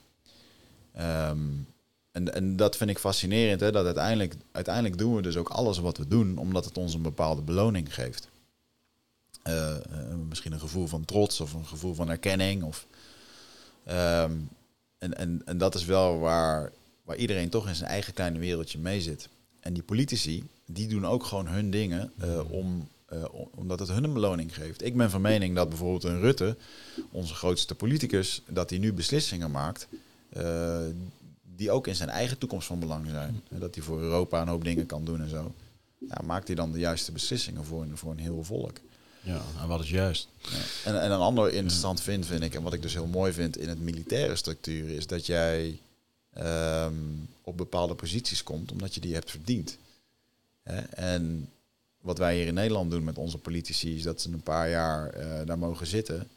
Ehm, en, en dat vind ik fascinerend, hè, dat uiteindelijk, uiteindelijk doen we dus ook alles wat we doen, omdat het ons een bepaalde beloning geeft. Uh, misschien een gevoel van trots of een gevoel van erkenning. Of, ehm, en, en, en dat is wel waar, waar iedereen toch in zijn eigen kleine wereldje mee zit. en die politici, die doen ook gewoon hun dingen uh, om, uh, omdat het hun een beloning geeft. Ik ben van mening dat bijvoorbeeld een Rutte, onze grootste politicus, dat hij nu beslissingen maakt uh, die ook in zijn eigen toekomst van belang zijn. Dat hij voor Europa een hoop dingen kan doen en zo. Ja, maakt hij dan de juiste beslissingen voor een, voor een heel volk. Ja, en wat is juist? Ja. En, en een ander interessant vind, vind ik, en wat ik dus heel mooi vind in het militaire structuur, is dat jij um, op bepaalde posities komt omdat je die hebt verdiend. Hè? En wat wij hier in Nederland doen met onze politici, is dat ze een paar jaar uh, daar mogen zitten.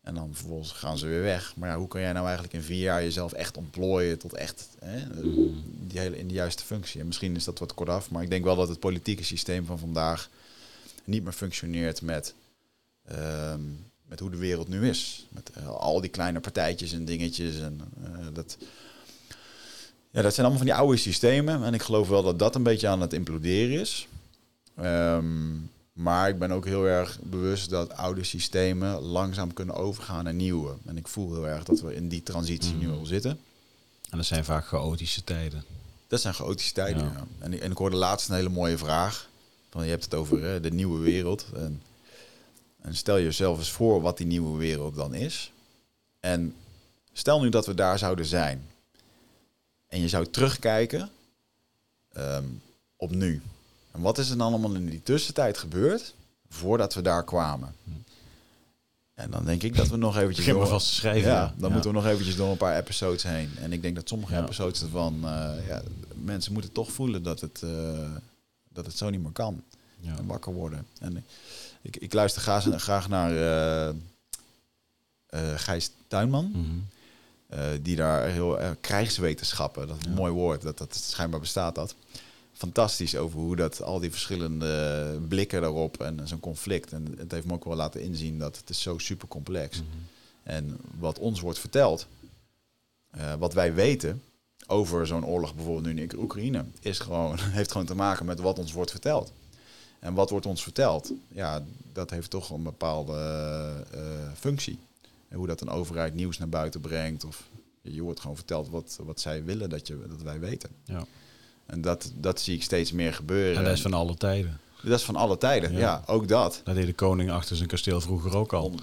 En dan vervolgens gaan ze weer weg. Maar ja, hoe kan jij nou eigenlijk in vier jaar jezelf echt ontplooien tot echt hè, die hele, in de juiste functie? En misschien is dat wat kortaf, maar ik denk wel dat het politieke systeem van vandaag niet meer functioneert met, um, met hoe de wereld nu is. Met uh, al die kleine partijtjes en dingetjes. En, uh, dat, ja, dat zijn allemaal van die oude systemen. En ik geloof wel dat dat een beetje aan het imploderen is. Um, maar ik ben ook heel erg bewust dat oude systemen langzaam kunnen overgaan naar nieuwe. En ik voel heel erg dat we in die transitie nu al zitten. En dat zijn vaak chaotische tijden. Dat zijn chaotische tijden, ja. ja. En, en, ik hoorde laatst een hele mooie vraag. Van, je hebt het over hè, de nieuwe wereld. En, en stel jezelf eens voor wat die nieuwe wereld dan is. En stel nu dat we daar zouden zijn. En je zou terugkijken um, op nu. En wat is er dan allemaal in die tussentijd gebeurd voordat we daar kwamen? En dan denk ik dat we nog eventjes door... vast te schrijven. Ja, dan moeten we nog eventjes door een paar episodes heen. En ik denk dat sommige ja. episodes ervan... Uh, ja, mensen moeten toch voelen dat het, uh, dat het zo niet meer kan. En wakker worden. En ik, ik luister graag, graag naar uh, Gijs Tuinman. Mm -hmm. die daar heel... krijgswetenschappen, dat is een mooi woord. Dat, dat schijnbaar bestaat dat fantastisch over hoe dat al die verschillende blikken daarop en zo'n conflict. En het heeft me ook wel laten inzien dat het is zo super complex. Mm -hmm. En wat ons wordt verteld, uh, wat wij weten over zo'n oorlog bijvoorbeeld nu in Oekraïne, is gewoon, heeft gewoon te maken met wat ons wordt verteld. En wat wordt ons verteld? Ja, dat heeft toch een bepaalde uh, functie. En hoe dat een overheid nieuws naar buiten brengt. Of je wordt gewoon verteld wat, wat zij willen dat, je, dat wij weten. Ja. En dat, dat zie ik steeds meer gebeuren. En dat is van alle tijden. Dat is van alle tijden, ja. ja ook dat. Dat deed de koning achter zijn kasteel vroeger ook al. 100%.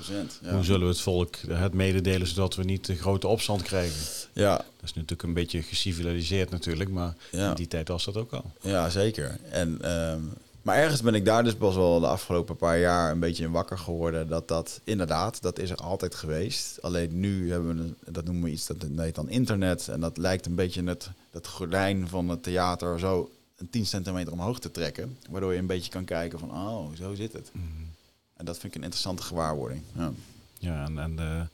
Ja. Hoe zullen we het volk het mededelen zodat we niet de grote opstand krijgen? Ja. Dat is natuurlijk een beetje geciviliseerd natuurlijk, maar ja. in die tijd was dat ook al. Ja, zeker. En, um, maar ergens ben ik daar dus pas wel de afgelopen paar jaar een beetje in wakker geworden. Dat dat inderdaad, dat is er altijd geweest. Alleen nu hebben we, een, dat noemen we iets, dat heet dan internet. En dat lijkt een beetje het, dat gordijn van het theater zo een 10 centimeter omhoog te trekken. Waardoor je een beetje kan kijken van, oh, zo zit het. Mhm. En dat vind ik een interessante gewaarwording. Ja, ja en, en de,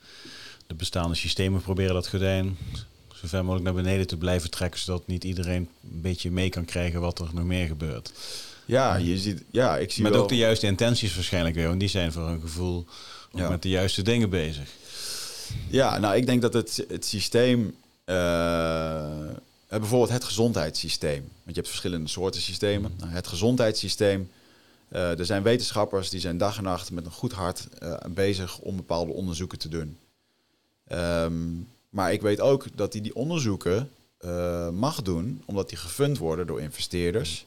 de bestaande systemen proberen dat gordijn zo ver mogelijk naar beneden te blijven trekken. Zodat niet iedereen een beetje mee kan krijgen wat er nog meer gebeurt. Ja, je ziet, ja, ik zie Met wel... ook de juiste intenties waarschijnlijk weer. Want die zijn voor een gevoel ook ja. met de juiste dingen bezig. Ja, nou, ik denk dat het, het systeem... Uh, bijvoorbeeld het gezondheidssysteem. Want je hebt verschillende soorten systemen. Nou, het gezondheidssysteem... Uh, er zijn wetenschappers die zijn dag en nacht met een goed hart uh, bezig om bepaalde onderzoeken te doen. Um, maar ik weet ook dat hij die onderzoeken uh, mag doen, omdat die gefund worden door investeerders.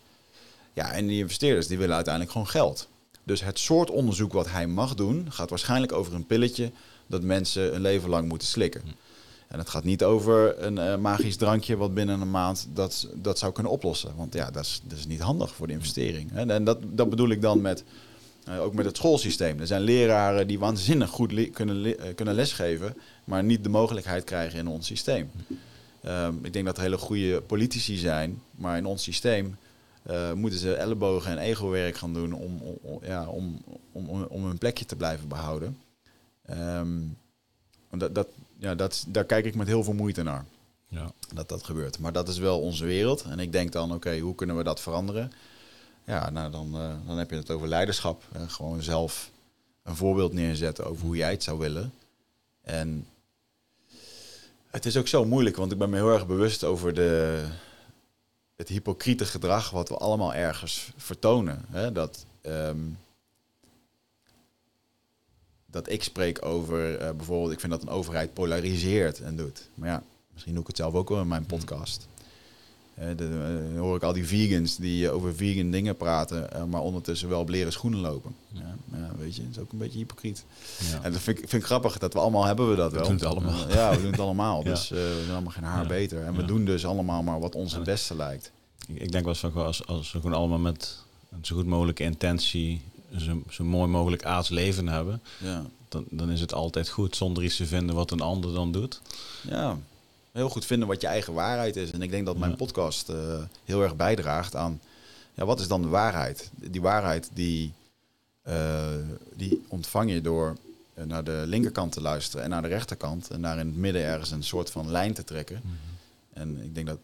Ja, en die investeerders die willen uiteindelijk gewoon geld. Dus het soort onderzoek wat hij mag doen, gaat waarschijnlijk over een pilletje dat mensen een leven lang moeten slikken. En het gaat niet over een uh, magisch drankje wat binnen een maand dat, dat zou kunnen oplossen. Want ja, dat is, dat is niet handig voor de investering. En, en dat, dat bedoel ik dan met, uh, ook met het schoolsysteem. Er zijn leraren die waanzinnig goed le kunnen, le kunnen lesgeven, maar niet de mogelijkheid krijgen in ons systeem. Um, ik denk dat er hele goede politici zijn, maar in ons systeem uh, moeten ze ellebogen en ego-werk gaan doen om, om, ja, om, om, om hun plekje te blijven behouden. Um, dat, dat, ja, dat, daar kijk ik met heel veel moeite naar. Ja. Dat dat gebeurt. Maar dat is wel onze wereld. En ik denk dan, oké, okay, hoe kunnen we dat veranderen? Ja, nou dan, uh, dan heb je het over leiderschap. Gewoon zelf een voorbeeld neerzetten over hoe jij het zou willen. En het is ook zo moeilijk, want ik ben me heel erg bewust over de, het hypocriete gedrag wat we allemaal ergens vertonen. Hè? Dat, um, dat ik spreek over uh, bijvoorbeeld, ik vind dat een overheid polariseert en doet. Maar ja, misschien doe ik het zelf ook wel in mijn podcast. De, eh, dan hoor ik al die vegans die eh, over vegan dingen praten, eh, maar ondertussen wel op leren schoenen lopen. Ja, ja, weet je, dat is ook een beetje hypocriet. Ja. En dat vind ik, vind ik grappig dat we allemaal hebben we dat wel. doen het allemaal. Ja, we doen het allemaal. Dus eh, we zijn allemaal geen haar beter. En we doen dus allemaal maar wat ons het beste lijkt. Ik, ik denk wel goh, als, als we gewoon allemaal met een zo goed mogelijke intentie zo, zo mooi mogelijk aards leven hebben, Ja. dan, dan is het altijd goed zonder iets te vinden wat een ander dan doet. ja, heel goed vinden wat je eigen waarheid is. En ik denk dat mijn podcast eh, heel erg bijdraagt aan, ja, wat is dan de waarheid? Die waarheid die, eh, die ontvang je door eh, naar de linkerkant te luisteren en naar de rechterkant. En daar in het midden ergens een soort van lijn te trekken. En ik denk dat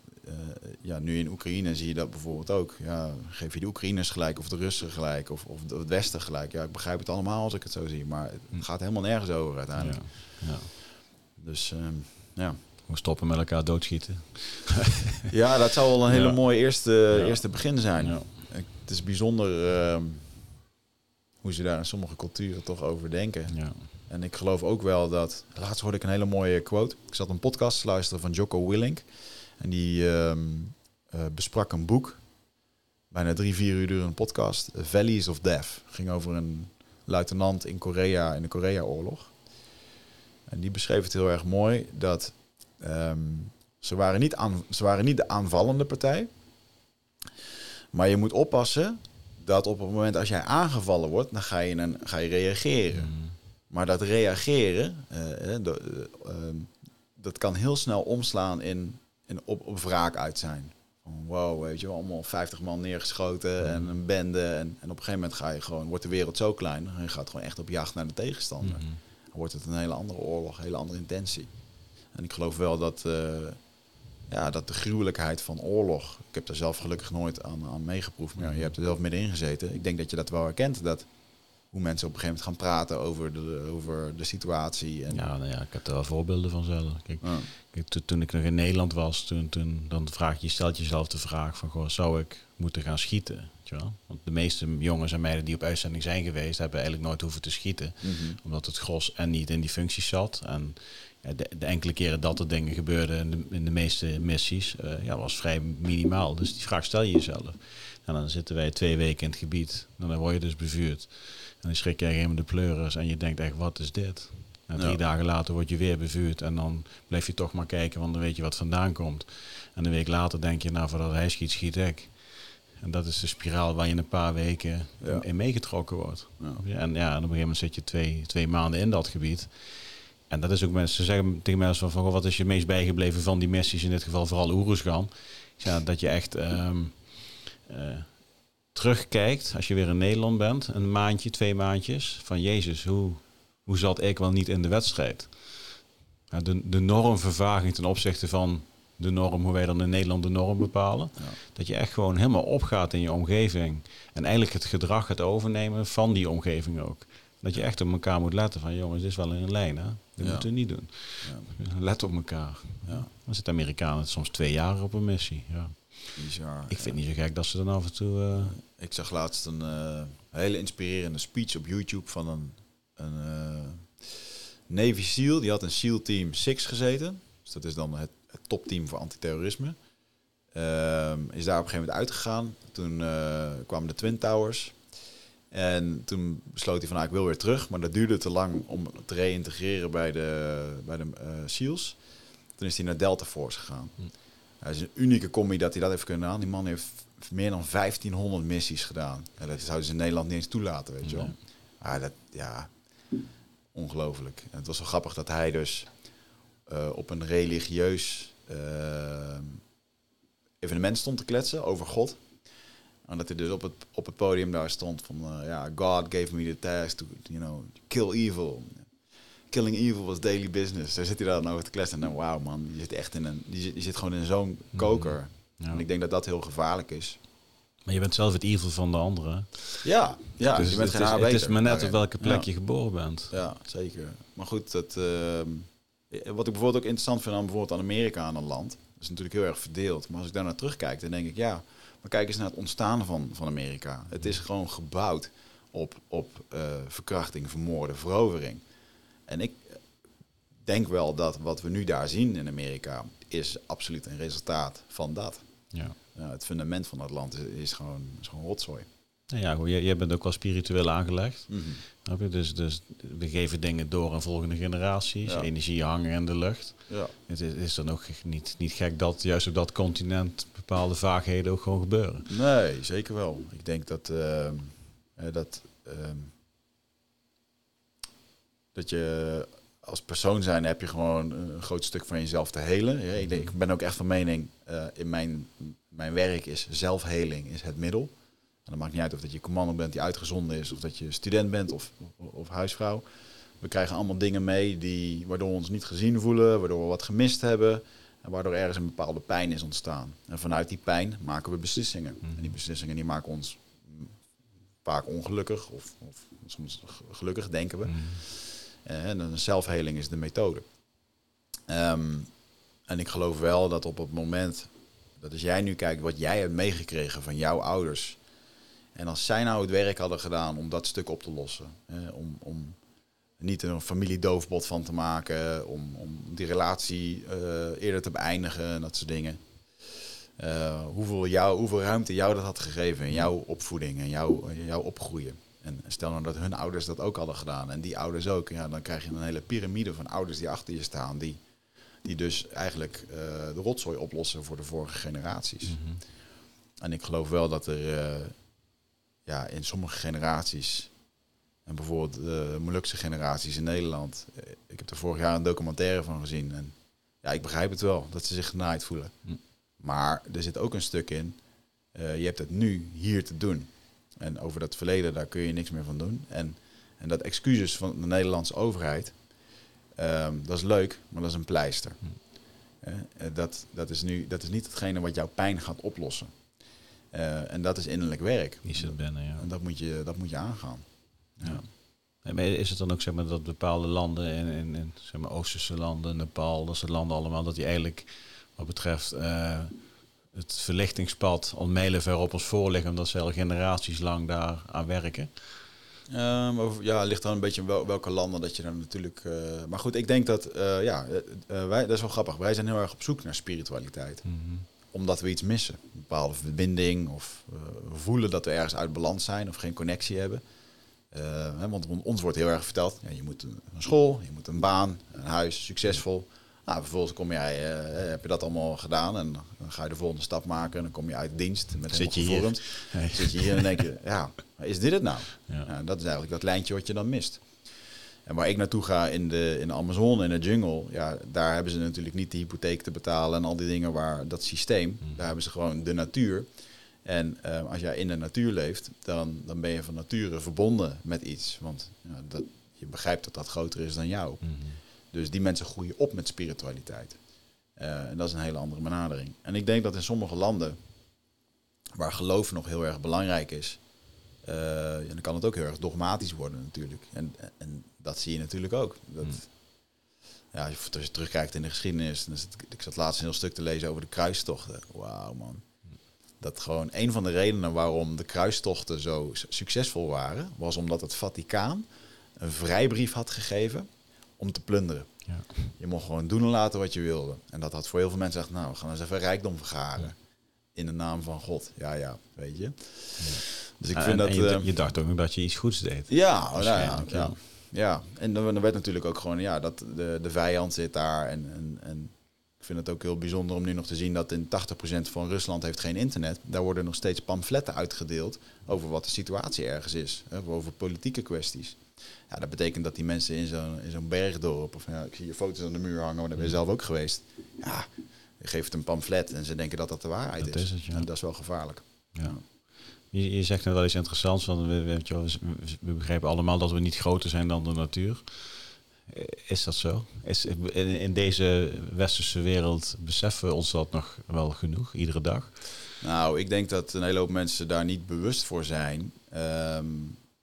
ja, nu in Oekraïne zie je dat bijvoorbeeld ook. Ja, geef je de Oekraïners gelijk of de Russen gelijk of, of het Westen gelijk. Ja, ik begrijp het allemaal als ik het zo zie. Maar het gaat helemaal nergens over uiteindelijk. Ja. Dus ehm, ja. We stoppen met elkaar doodschieten. ja, dat zou wel een hele Ja. mooie eerste, Ja. eerste begin zijn. Ja. Het is bijzonder ehm, hoe ze daar in sommige culturen toch over denken. Ja. En ik geloof ook wel dat... Laatst hoorde ik een hele mooie quote. Ik zat een podcast te luisteren van Jocko Willink. En die ehm, eh, besprak een boek. Bijna drie, vier uur durende podcast. Valleys of Death. Ging over een luitenant in Korea, in de Korea-oorlog. En die beschreef het heel erg mooi. Dat ehm, ze, waren niet aan, ze waren niet de aanvallende partij. Maar je moet oppassen dat op het moment als jij aangevallen wordt... dan ga je, een, ga je reageren. Mm. Maar dat reageren, eh, eh, de- eh, ehm, dat kan heel snel omslaan in, in op, op wraak uit zijn. Van, wow, weet je wel, allemaal 50 man neergeschoten en een bende. En, en op een gegeven moment ga je gewoon, wordt de wereld zo klein. En je gaat gewoon echt op jacht naar de tegenstander. Mhm. Dan wordt het een hele andere oorlog, een hele andere intentie. En ik geloof wel dat, eh, ja, dat de gruwelijkheid van oorlog... Ik heb daar zelf gelukkig nooit aan, aan meegeproefd, maar je hebt er zelf middenin gezeten. Ik denk dat je dat wel herkent, dat hoe mensen op een gegeven moment gaan praten over de, over de situatie. En, Ja, nou ja, ik heb er wel voorbeelden van zelf. Kijk, Ja. kijk, to- toen ik nog in Nederland was, toen, toen dan vraag je, stelt jezelf de vraag van, goh, zou ik moeten gaan schieten? Weet je wel? Want de meeste jongens en meiden die op uitzending zijn geweest, hebben eigenlijk nooit hoeven te schieten. Mhm. Omdat het gros en niet in die functies zat. En de, de enkele keren dat er dingen gebeurden in de, in de meeste missies, eh, ja, was vrij minimaal. Dus die vraag stel je jezelf. En dan zitten wij twee weken in het gebied. En dan word je dus bevuurd. En dan schrik je helemaal de pleuris. En je denkt echt, wat is dit? En drie Ja. dagen later word je weer bevuurd. En dan blijf je toch maar kijken, want dan weet je wat vandaan komt. En een week later denk je, nou, voordat hij schiet, schiet ik. En dat is de spiraal waar je in een paar weken Ja. in meegetrokken wordt. Ja. Ja, En ja, en op een gegeven moment zit je twee, twee maanden in dat gebied. En dat is ook mensen, ze zeggen tegen mensen van, wat is je meest bijgebleven van die missies, in dit geval vooral Oeruzgan. Ja, dat je echt ehm, eh, terugkijkt, als je weer in Nederland bent, een maandje, twee maandjes, van Jezus, hoe, hoe zat ik wel niet in de wedstrijd? Ja, de, de normvervaging ten opzichte van de norm, hoe wij dan in Nederland de norm bepalen. Ja. Dat je echt gewoon helemaal opgaat in je omgeving. En eigenlijk het gedrag gaat overnemen van die omgeving ook. Dat je echt op elkaar moet letten van jongens, dit is wel in een lijn hè. Ja. moeten we niet doen. Ja. Let op elkaar. Ja. Dan zitten Amerikanen soms twee jaar op een missie. Ja. Bizar. Ik vind het niet zo gek dat ze dan af en toe... eh, Ik zag laatst een eh, hele inspirerende speech op YouTube van een, een eh, Navy SEAL. Die had in SEAL Team 6 gezeten. Dus dat is dan het, het topteam voor antiterrorisme. Ehm, is daar op een gegeven moment uitgegaan. Toen kwamen de Twin Towers. En toen besloot hij van, nou, ik wil weer terug. Maar dat duurde te lang om te reïntegreren bij de, bij de eh, SEALs. Toen is hij naar Delta Force gegaan. Hm. Hij is een unieke combi dat hij dat heeft kunnen aan. Die man heeft meer dan 1500 missies gedaan. En dat zouden ze in Nederland niet eens toelaten, weet je wel. Nee. Ah, dat, ja, ongelooflijk. En het was wel grappig dat hij dus eh, op een religieus eh, evenement stond te kletsen over God. En dat hij dus op het, op het podium daar stond van, eh, ja, God gave me the task to, you know, kill evil. Killing evil was daily business. Daar zit hij dan over te kletsen. En dan, wauw man, je zit echt in een, je zit, je zit gewoon in zo'n koker. ja. En ik denk dat dat heel gevaarlijk is. Maar je bent zelf het evil van de anderen. Ja, ja dus je bent het, geen is, het is maar net Oké. op welke plek Ja. je geboren bent. Ja, zeker. Maar goed, dat, ehm, wat ik bijvoorbeeld ook interessant vind aan bijvoorbeeld aan Amerika aan een land, dat is natuurlijk heel erg verdeeld. Maar als ik daar naar terugkijk, dan denk ik, ja, maar kijk eens naar het ontstaan van, van Amerika. Het is gewoon gebouwd op, op eh, verkrachting, vermoorden, verovering. En ik denk wel dat wat we nu daar zien in Amerika, is absoluut een resultaat van dat. Ja. Het fundament van dat land is, is gewoon, is gewoon rotzooi. Nou ja, goed, jij, jij bent ook wel spiritueel aangelegd. Mhm. Dus, dus we geven dingen door aan volgende generaties. Ja. Energie hangen in de lucht. Ja. Het is, is dan ook niet, niet gek dat juist op dat continent bepaalde vaagheden ook gewoon gebeuren. Nee, zeker wel. Ik denk dat, ehm, eh, dat, ehm, dat je als persoon zijn heb je gewoon een groot stuk van jezelf te helen. Ja, ik, denk, ik ben ook echt van mening, eh, in mijn, mijn werk is zelfheling is het middel. En dat maakt niet uit of dat je commando bent die uitgezonden is, of dat je student bent of, of, of huisvrouw. We krijgen allemaal dingen mee die, waardoor we ons niet gezien voelen, waardoor we wat gemist hebben. En waardoor ergens een bepaalde pijn is ontstaan. En vanuit die pijn maken we beslissingen. En die beslissingen die maken ons vaak ongelukkig of, of soms gelukkig, denken we. Eh, En een zelfheling is de methode. Ehm, en ik geloof wel dat op het moment dat als jij nu kijkt wat jij hebt meegekregen van jouw ouders. En als zij nou het werk hadden gedaan om dat stuk op te lossen. Hè, om, om niet een familiedoofbod van te maken. Om, om die relatie eh, eerder te beëindigen en dat soort dingen. Eh, hoeveel, jou, hoeveel ruimte jou dat had gegeven in jouw opvoeding en jouw, jouw opgroeien. En stel nou dat hun ouders dat ook hadden gedaan en die ouders ook. Ja, dan krijg je een hele piramide van ouders die achter je staan. Die, die dus eigenlijk eh, de rotzooi oplossen voor de vorige generaties. En ik geloof wel dat er ja, in sommige generaties, en bijvoorbeeld de Molukse generaties in Nederland, eh, ik heb er vorig jaar een documentaire van gezien. En ja, ik begrijp het wel, dat ze zich genaaid voelen. Hm. Maar er zit ook een stuk in, eh, je hebt het nu hier te doen. En over dat verleden, daar kun je niks meer van doen. En, en dat excuses van de Nederlandse overheid, ehm, dat is leuk, maar dat is een pleister. Eh, eh, dat, dat, is nu, dat is niet hetgene wat jouw pijn gaat oplossen. Eh, en dat is innerlijk werk. Die zit binnen, ja. En dat moet je, dat moet je aangaan. Ja. Maar is het dan ook zeg maar, dat bepaalde landen, in, in, in zeg maar, Oosterse landen, Nepal, dat soort landen allemaal, dat die eigenlijk wat betreft eh, het verlichtingspad al mijlenver op ons voor liggen, omdat ze al generaties lang daar aan werken? Over- ja, ligt dan een beetje wel, welke landen dat je dan natuurlijk. eh, maar goed, ik denk dat, eh, ja, eh, eh, wij, dat is wel grappig. Wij zijn heel erg op zoek naar spiritualiteit. Omdat we iets missen. Een bepaalde verbinding of eh, we voelen dat we ergens uit balans zijn of geen connectie hebben. Eh, hè, want ons wordt heel erg verteld, ja, je moet een school, je moet een baan, een huis, succesvol. Nou, vervolgens kom jij, eh, heb je dat allemaal gedaan en dan ga je de volgende stap maken en dan kom je uit dienst met Zit je hier? Nee. Zit je hier en denk je, ja, is dit het nou? Ja. Ja, dat is eigenlijk dat lijntje wat je dan mist. En waar ik naartoe ga in de, in de Amazon, in de jungle, ja, daar hebben ze natuurlijk niet de hypotheek te betalen en al die dingen waar dat systeem, daar hebben ze gewoon de natuur. En eh, als jij in de natuur leeft, dan, dan ben je van nature verbonden met iets. Want ja, dat, je begrijpt dat dat groter is dan jou. Dus die mensen groeien op met spiritualiteit. Eh, en dat is een hele andere benadering. En ik denk dat in sommige landen, waar geloof nog heel erg belangrijk is, eh, en dan kan het ook heel erg dogmatisch worden natuurlijk. En, en dat zie je natuurlijk ook. Dat, ja, als je terugkijkt in de geschiedenis, dan is het, ik zat laatst een heel stuk te lezen over de kruistochten. Wauw man. Dat gewoon een van de redenen waarom de kruistochten zo su- succesvol waren, was omdat het Vaticaan een vrijbrief had gegeven om te plunderen. Ja. Je mocht gewoon doen en laten wat je wilde. En dat had voor heel veel mensen echt, nou, we gaan eens even rijkdom vergaren. In de naam van God. Ja, ja, weet je. Dus ik En- vind en dat... je, eh, je dacht ook nog dat je iets goeds deed. ja, nou ja, ja, ja. ja. En dan, dan werd natuurlijk ook gewoon, ja, dat de, de vijand zit daar. En, en, en ik vind het ook heel bijzonder om nu nog te zien dat in 80% van Rusland heeft geen internet. Daar worden nog steeds pamfletten uitgedeeld over wat de situatie ergens is. Hè, over politieke kwesties. Ja, dat betekent dat die mensen in zo'n in zo'n bergdorp, of ja, ik zie je foto's aan de muur hangen, maar daar ben je zelf ook geweest. Ja, je geeft een pamflet en ze denken dat dat de waarheid Dat is. is het, ja. En dat is wel gevaarlijk. Ja. Je, je zegt net wel iets interessants, want we, weet je wel, we, begrijpen allemaal dat we niet groter zijn dan de natuur. Eh, Is dat zo? Is, in, in deze westerse wereld beseffen we ons dat nog wel genoeg, iedere dag? Nou, ik denk dat een hele hoop mensen daar niet bewust voor zijn. Ehm,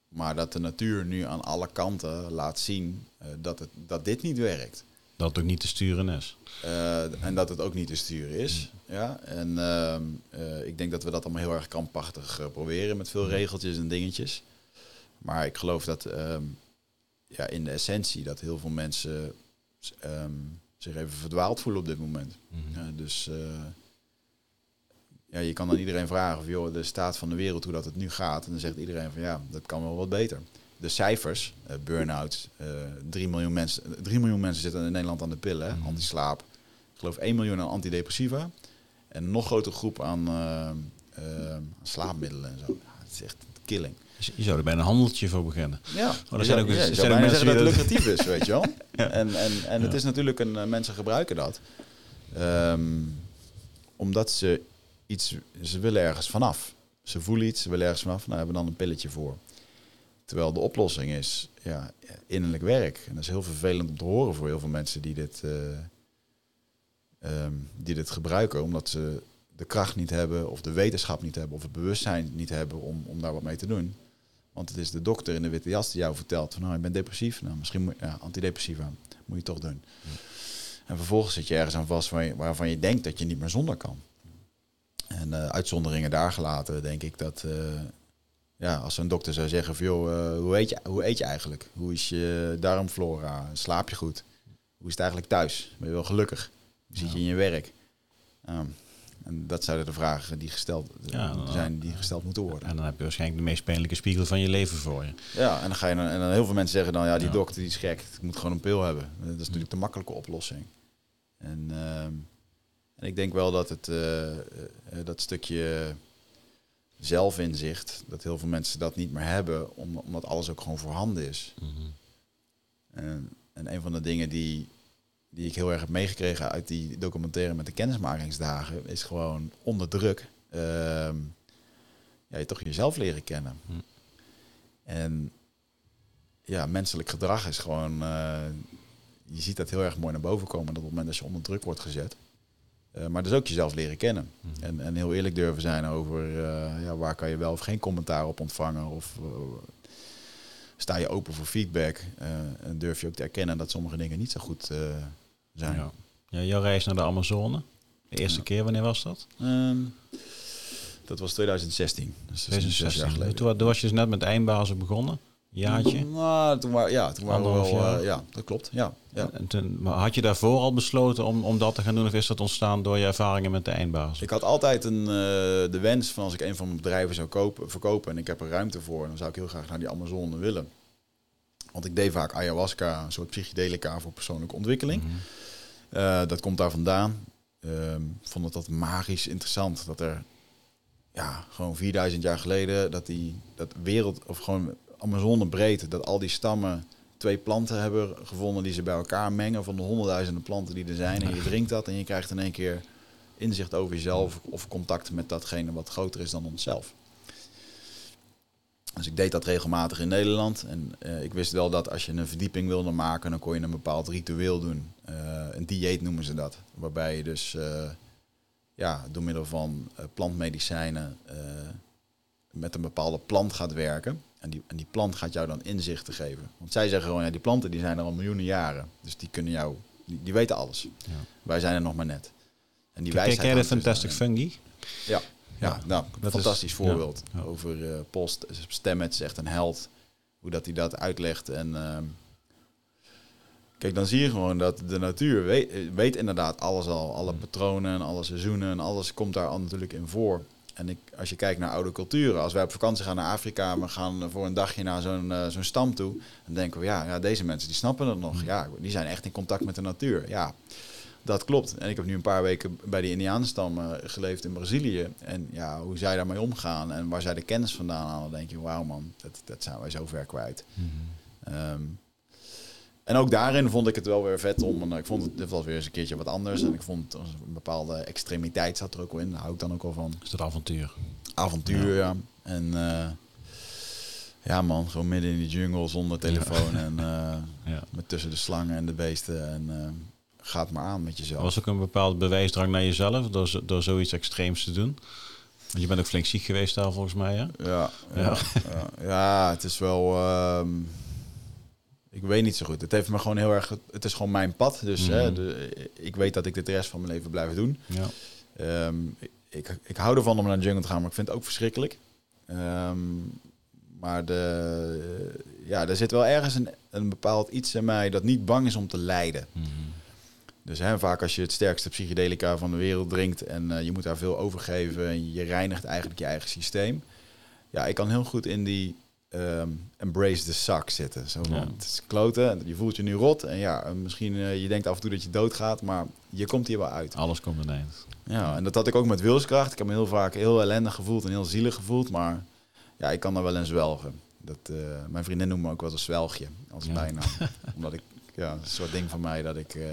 maar dat de natuur nu aan alle kanten laat zien eh, dat, het, dat dit niet werkt. Dat het ook niet te sturen is. Eh, en dat het ook niet te sturen is. Ja? En ehm, eh, ik denk dat we dat allemaal heel erg krampachtig eh, proberen met veel regeltjes en dingetjes. Maar ik geloof dat ehm, ja, in de essentie dat heel veel mensen ehm, zich even verdwaald voelen op dit moment. Ja, dus ja, je kan dan iedereen vragen of joh, de staat van de wereld, hoe dat het nu gaat. En dan zegt iedereen van ja, dat kan wel wat beter. De cijfers, uh, burn-outs, uh, 3, miljoen mensen, 3 miljoen mensen zitten in Nederland aan de pillen, mm. antislaap. Ik geloof 1 miljoen aan antidepressiva. En een nog grotere groep aan uh, slaapmiddelen en zo. Ja, het is echt killing. Je zou er bijna een handeltje voor beginnen. Ja, maar er zijn ook, ja, zijn mensen zeggen dat het lucratief is, weet je wel. ja. En, en, en het is natuurlijk een, mensen gebruiken dat. Um, omdat ze iets, ze willen ergens vanaf. Ze voelen iets, ze willen ergens vanaf, nou hebben we dan een pilletje voor. Terwijl de oplossing is ja, innerlijk werk. En dat is heel vervelend om te horen voor heel veel mensen die dit, uh, um, die dit gebruiken, omdat ze de kracht niet hebben, of de wetenschap niet hebben, of het bewustzijn niet hebben om, om daar wat mee te doen. Want het is de dokter in de witte jas die jou vertelt van nou, je bent depressief. Nou, misschien moet ja, antidepressiva moet je toch doen. En vervolgens zit je ergens aan vast waar je, waarvan je denkt dat je niet meer zonder kan. En uh, uitzonderingen daar gelaten, denk ik dat uh, ja, als een dokter zou zeggen van joh, uh, hoe, eet je, hoe eet je eigenlijk? Hoe is je darmflora? Slaap je goed? Hoe is het eigenlijk thuis? Ben je wel gelukkig? Hoe zit je in je werk? Um, en dat zouden de vragen die gesteld zijn, die gesteld moeten worden. En dan heb je waarschijnlijk de meest pijnlijke spiegel van je leven voor je. Ja, en dan ga je dan, en dan heel veel mensen zeggen dan, ja, die dokter die is gek, ik moet gewoon een pil hebben. Dat is natuurlijk de makkelijke oplossing. En, uh, en ik denk wel dat het uh, dat stukje zelfinzicht, dat heel veel mensen dat niet meer hebben, omdat alles ook gewoon voorhanden is. Mm -hmm. en, en een van de dingen die die ik heel erg heb meegekregen uit die documentaire met de kennismakingsdagen, is gewoon onder druk uh, ja, je toch jezelf leren kennen. Hm. En ja, menselijk gedrag is gewoon, uh, je ziet dat heel erg mooi naar boven komen, dat op het moment dat je onder druk wordt gezet. Uh, maar dus ook jezelf leren kennen. En, en heel eerlijk durven zijn over uh, ja, waar kan je wel of geen commentaar op ontvangen. Of sta je open voor feedback. en durf je ook te erkennen dat sommige dingen niet zo goed zijn. Ja. ja, jouw reis naar de Amazone, de eerste keer, wanneer was dat? Um, dat was 2016. Dus 2016. jaar geleden. Toen, was je dus net met eindbazen begonnen? Jaartje? Nou, toen, war, ja, toen waren we wel... Uh, ja, dat klopt. Ja, ja. En toen, maar had je daarvoor al besloten om, om dat te gaan doen? Of is dat ontstaan door je ervaringen met de eindbaas? Ik had altijd een, uh, de wens van als ik een van mijn bedrijven zou kopen, verkopen... en ik heb er ruimte voor... dan zou ik heel graag naar die Amazone willen. Want ik deed vaak ayahuasca, een soort psychedelica voor persoonlijke ontwikkeling. Mm uh, dat komt daar vandaan. Ehm, vond het dat magisch interessant. Dat er ja, gewoon 4000 jaar geleden, dat die dat wereld, of gewoon Amazone breed, dat al die stammen twee planten hebben gevonden die ze bij elkaar mengen van de honderdduizenden planten die er zijn. En je drinkt dat en je krijgt in één keer inzicht over jezelf of contact met datgene wat groter is dan onszelf. Dus ik deed dat regelmatig in Nederland. En uh, ik wist wel dat als je een verdieping wilde maken, dan kon je een bepaald ritueel doen. Uh, een dieet noemen ze dat. Waarbij je dus uh, ja, door middel van plantmedicijnen met een bepaalde plant gaat werken. En die, en die plant gaat jou dan inzichten geven. Want zij zeggen gewoon, ja, die planten die zijn er al miljoenen jaren. Dus die kunnen jou, die, die weten alles. Ja. Wij zijn er nog maar net. En die Kijk, ken je de Fantastic Fungi? Ja. Ja, nou, een fantastisch voorbeeld. Over uh, Post, echt een held. Hoe dat hij dat uitlegt. En uh, kijk, dan zie je gewoon dat de natuur weet, weet inderdaad alles al. Alle patronen en alle seizoenen en alles komt daar al natuurlijk in voor. En ik, als je kijkt naar oude culturen, als wij op vakantie gaan naar Afrika, we gaan voor een dagje naar zo'n uh, zo'n stam toe, dan denken we, ja, ja, deze mensen die snappen het nog. Ja, die zijn echt in contact met de natuur. Ja, dat klopt. En ik heb nu een paar weken bij de Indianenstam uh, geleefd in Brazilië. En ja, hoe zij daarmee omgaan en waar zij de kennis vandaan halen, denk je, wauw man, dat, dat zijn wij zo ver kwijt. Ehm, en ook daarin vond ik het wel weer vet om. En ik vond het, was weer eens een keertje wat anders. En ik vond een bepaalde extremiteit zat er ook wel in. Daar hou ik dan ook wel van. Is het avontuur? Avontuur, ja. En uh, ja man, gewoon midden in die jungle zonder telefoon. En uh, ja. met tussen de slangen en de beesten. En gaat maar aan met jezelf. Was ook een bepaald bewijsdrang naar jezelf door, door zoiets extreems te doen? Want je bent ook flink ziek geweest daar volgens mij, hè? Ja, ja, ja. ja het is wel... Uh, ik weet niet zo goed. Het heeft me gewoon heel erg... Het is gewoon mijn pad. Dus hè, mhm. de, ik weet dat ik dit de rest van mijn leven blijf doen. Ja. Um, ik, ik hou ervan om naar de jungle te gaan, maar ik vind het ook verschrikkelijk. Um, maar de, ja, er zit wel ergens een, een bepaald iets in mij dat niet bang is om te lijden. Mm Dus hè, vaak als je het sterkste psychedelica van de wereld drinkt en eh, je moet daar veel overgeven en je reinigt eigenlijk je eigen systeem. Ja, ik kan heel goed in die ehm, embrace the suck zitten. Zo van, Ja. Het is kloten, en je voelt je nu rot en ja, en misschien uh, je denkt af en toe dat je doodgaat, maar je komt hier wel uit. Alles komt een eind. Ja, en dat had ik ook met wilskracht. Ik heb me heel vaak heel ellendig gevoeld en heel zielig gevoeld, maar ja, ik kan daar wel in zwelgen. Dat, uh, mijn vriendin noemt me ook wel een zwelgje als ja. bijnaam. Omdat ik, ja, een soort ding van mij dat ik, uh,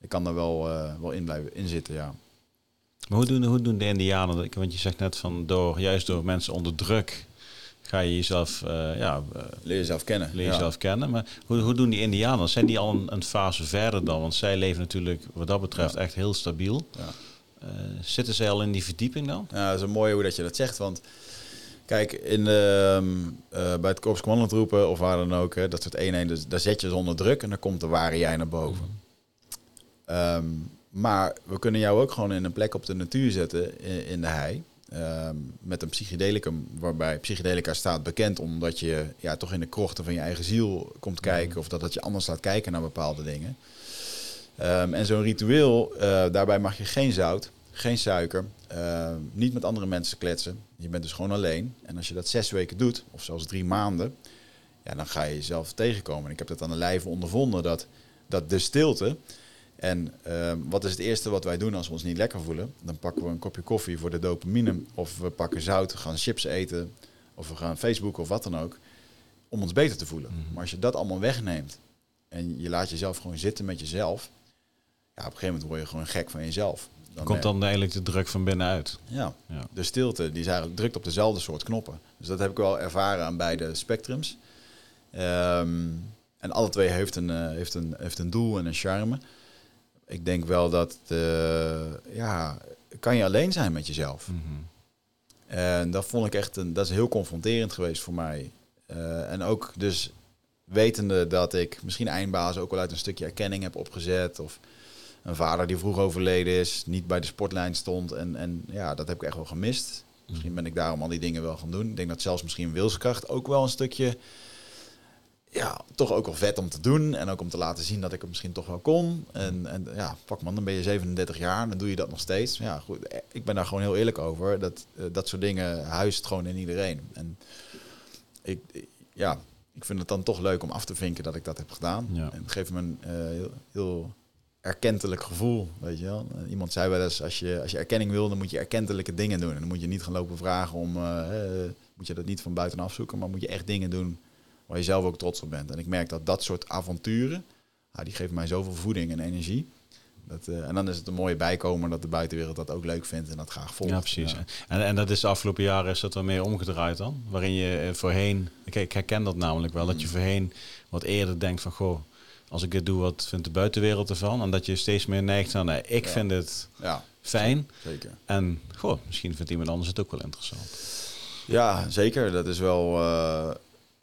ik kan daar wel, uh, wel in blijven in zitten, ja. Maar hoe doen, hoe doen de indianen, want je zegt net van door, juist door mensen onder druk ga je jezelf, uh, ja... leer jezelf kennen. Leer jezelf ja. kennen. Maar hoe, hoe doen die indianen? Zijn die al een, een, fase verder dan? Want zij leven natuurlijk wat dat betreft echt heel stabiel. Ja. Uh, zitten zij al in die verdieping dan? Ja, dat is een mooie hoe dat je dat zegt, want... Kijk, in de, uh, bij het korps roepen of waar dan ook, hè, dat soort eenheden, dus daar zet je ze onder druk en dan komt de ware jij naar boven. Mm. Um, maar we kunnen jou ook gewoon in een plek op de natuur zetten, in, in de hei, um, met een psychedelicum, waarbij psychedelica staat bekend omdat je ja, toch in de krochten van je eigen ziel komt kijken, mm. of dat het je anders laat kijken naar bepaalde dingen. Um, en zo'n ritueel, uh, daarbij mag je geen zout, geen suiker, uh, niet met andere mensen kletsen. Je bent dus gewoon alleen. En als je dat zes weken doet, of zelfs drie maanden, ja, dan ga je jezelf tegenkomen. En ik heb dat aan de lijve ondervonden, dat, dat de stilte. En uh, wat is het eerste wat wij doen als we ons niet lekker voelen? Dan pakken we een kopje koffie voor de dopamine, of we pakken zout, gaan chips eten, of we gaan Facebook of wat dan ook, om ons beter te voelen. Mm-hmm. Maar als je dat allemaal wegneemt en je laat jezelf gewoon zitten met jezelf, ja, op een gegeven moment word je gewoon gek van jezelf. Dan komt dan eigenlijk de druk van binnenuit. Ja. ja, de stilte die is eigenlijk drukt op dezelfde soort knoppen. Dus dat heb ik wel ervaren aan beide spectrums. Um, en alle twee heeft een, uh, heeft, een, heeft een doel en een charme. Ik denk wel dat, uh, ja, kan je alleen zijn met jezelf. Mm-hmm. En dat vond ik echt, een, dat is heel confronterend geweest voor mij. Uh, en ook dus wetende dat ik misschien eindbaas ook wel uit een stukje erkenning heb opgezet. Of een vader die vroeg overleden is, niet bij de sportlijn stond. En, en ja, dat heb ik echt wel gemist. Misschien ben ik daarom al die dingen wel gaan doen. Ik denk dat zelfs misschien wilskracht ook wel een stukje... Ja, toch ook wel vet om te doen. En ook om te laten zien dat ik het misschien toch wel kon. En, en ja, pak man, dan ben je 37 jaar dan doe je dat nog steeds. Ja, goed, ik ben daar gewoon heel eerlijk over. Dat, uh, dat soort dingen huist gewoon in iedereen. En ik, ja, ik vind het dan toch leuk om af te vinken dat ik dat heb gedaan. Ja. En het geeft me een uh, heel, heel erkentelijk gevoel, weet je wel. Iemand zei wel eens, als je, als je erkenning wil, dan moet je erkentelijke dingen doen. En dan moet je niet gaan lopen vragen om, uh, moet je dat niet van buitenaf zoeken, maar moet je echt dingen doen waar je zelf ook trots op bent. En ik merk dat dat soort avonturen, ah, die geven mij zoveel voeding en energie. Dat, uh, en dan is het een mooie bijkomen dat de buitenwereld dat ook leuk vindt en dat graag volgt. Ja, precies. Ja. En, en dat is de afgelopen jaren is dat wel meer omgedraaid dan? Waarin je voorheen, ik, ik herken dat namelijk wel, dat je voorheen wat eerder denkt van, goh, als ik dit doe, wat vindt de buitenwereld ervan? En dat je steeds meer neigt aan, nee, ik Ja. vind het Ja, fijn. zeker. En goh, misschien vindt iemand anders het ook wel interessant. Ja, zeker. Dat is wel... eh,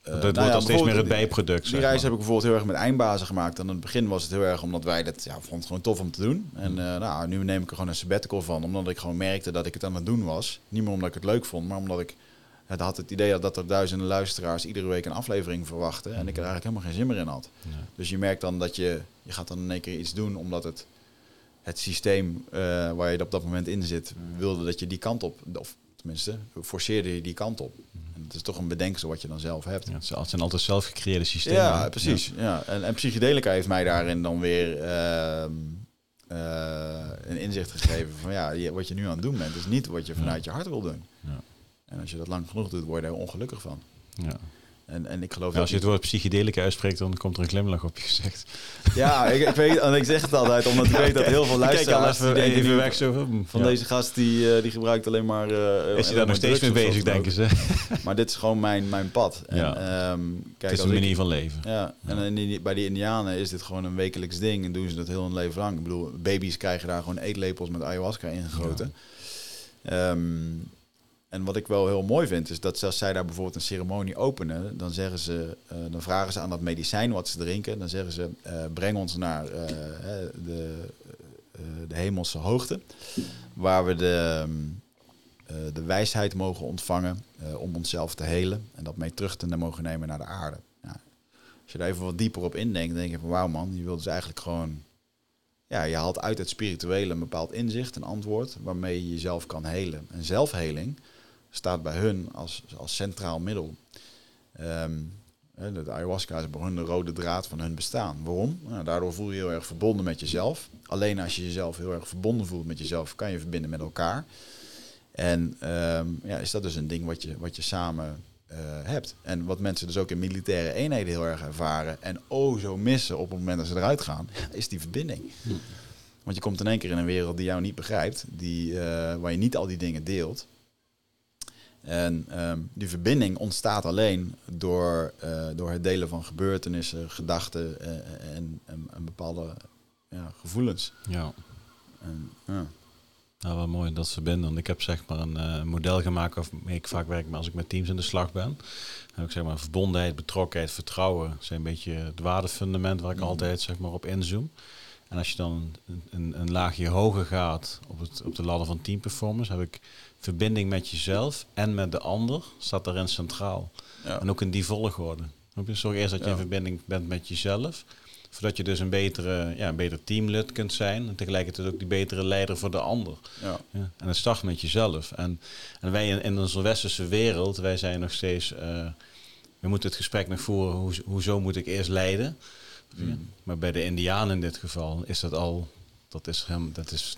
eh, dat nou wordt ja, dan steeds meer het bijproduct. Die zeg reis maar. heb ik bijvoorbeeld heel erg met eindbazen gemaakt. En in het begin was het heel erg omdat wij dat, ja, het gewoon tof om te doen. En Mm. eh, nou, nu neem ik er gewoon een sabbatical van. Omdat ik gewoon merkte dat ik het aan het doen was. Niet meer omdat ik het leuk vond, maar omdat ik het had het idee dat er duizenden luisteraars iedere week een aflevering verwachten. En ik er eigenlijk helemaal geen zin meer in had. Ja. Dus je merkt dan dat je, je gaat dan in één keer iets doen omdat het, het systeem eh, waar je op dat moment in zit, wilde dat je die kant op, of tenminste, forceerde je die kant op. En het is toch een bedenksel wat je dan zelf hebt. Ja, het zijn- altijd zelf gecreëerde systemen. Ja, precies. Ja. En, en psychedelica heeft mij daarin dan weer ehm, eh, een inzicht gegeven van ja, je- wat je nu aan het doen bent, is niet wat je vanuit je hart wil doen. Ja. En als je dat lang genoeg doet, word je daar ongelukkig van. Ja. En, en ik geloof Ja, als je het woord psychedelica uitspreekt, dan komt er een glimlach op je gezicht. Ja, ik, ik weet, en ik zeg het altijd, omdat ik weet dat heel veel kijk al luisteraars even, even nu weg zo. hm, van ja. deze gast die, eh, die gebruikt alleen maar. eh, Is hij daar nog steeds mee bezig, denken ze? Maar dit is gewoon mijn, mijn pad. En, ehm, kijk, Het is een ik- manier van leven. Ja, en Ja. in die- bij die Indianen is dit gewoon een wekelijks ding en doen ze dat heel hun leven lang. Ik bedoel, baby's krijgen daar gewoon eetlepels met ayahuasca ingegoten. Ehm, en wat ik wel heel mooi vind, is dat als zij daar bijvoorbeeld een ceremonie openen, dan zeggen ze, eh, dan vragen ze aan dat medicijn wat ze drinken, dan zeggen ze, eh, breng ons naar eh, de, de hemelse hoogte, waar we de, de wijsheid mogen ontvangen om onszelf te helen en dat mee terug te mogen nemen naar de aarde. Als je daar even wat dieper op indenkt, denk je van wauw man, je wilt dus eigenlijk gewoon ja, je haalt uit het spirituele een bepaald inzicht, een antwoord, waarmee je jezelf kan helen. En zelfheling staat bij hun als, als centraal middel. Ehm, de ayahuasca is bij hun de rode draad van hun bestaan. Waarom? Nou, daardoor voel je je heel erg verbonden met jezelf. Alleen als je jezelf heel erg verbonden voelt met jezelf, kan je verbinden met elkaar. En ehm, ja, is dat dus een ding wat je, wat je samen eh, hebt. En wat mensen dus ook in militaire eenheden heel erg ervaren en oh zo missen op het moment dat ze eruit gaan, is die verbinding. Want je komt in één keer in een wereld die jou niet begrijpt, die, eh, waar je niet al die dingen deelt. En ehm, die verbinding ontstaat alleen door, eh, door het delen van gebeurtenissen, gedachten en, en, en, bepaalde ja, gevoelens. Ja. En, ja. Nou, wel mooi dat verbinden. Want ik heb zeg maar een uh, model gemaakt waarmee ik vaak werk als ik met teams in de slag ben. Dan heb ik zeg maar verbondenheid, betrokkenheid, vertrouwen. zijn een beetje het waardefundament waar ik mhm. altijd zeg maar op inzoom. En als je dan een, een, een, laagje hoger gaat op, het, op de ladder van team performance, heb ik verbinding met jezelf en met de ander, staat daarin centraal. Ja. En ook in die volgorde. Zorg eerst dat je in verbinding bent met jezelf zodat je dus een betere, ja, een beter teamlid kunt zijn. En tegelijkertijd ook die betere leider voor de ander. Ja. ja en het start met jezelf. En, en wij in, in onze westerse wereld, wij zijn nog steeds... Uh, we moeten het gesprek nog voeren, hoe, hoezo moet ik eerst leiden? Mm. Maar bij de indianen in dit geval is dat al... Dat is, hem, dat is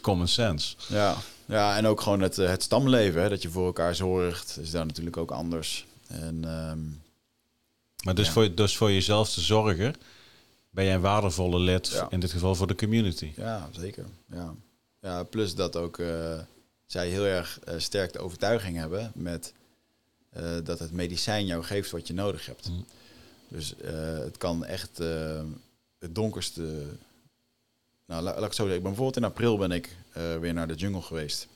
common sense. Ja, ja en ook gewoon het, eh, het stamleven, hè, dat je voor elkaar zorgt, is daar natuurlijk ook anders. En, um, maar dus, voor, dus voor jezelf te zorgen, ben jij een waardevolle lid, in dit geval voor de community. Ja, zeker. Ja, ja plus dat ook uh, zij heel erg uh, sterk de overtuiging hebben met uh, dat het medicijn jou geeft wat je nodig hebt. Mm. Dus het kan echt het donkerste. Nou, laat, ik zo zeggen. Ik ben bijvoorbeeld in april ben ik weer naar de jungle geweest.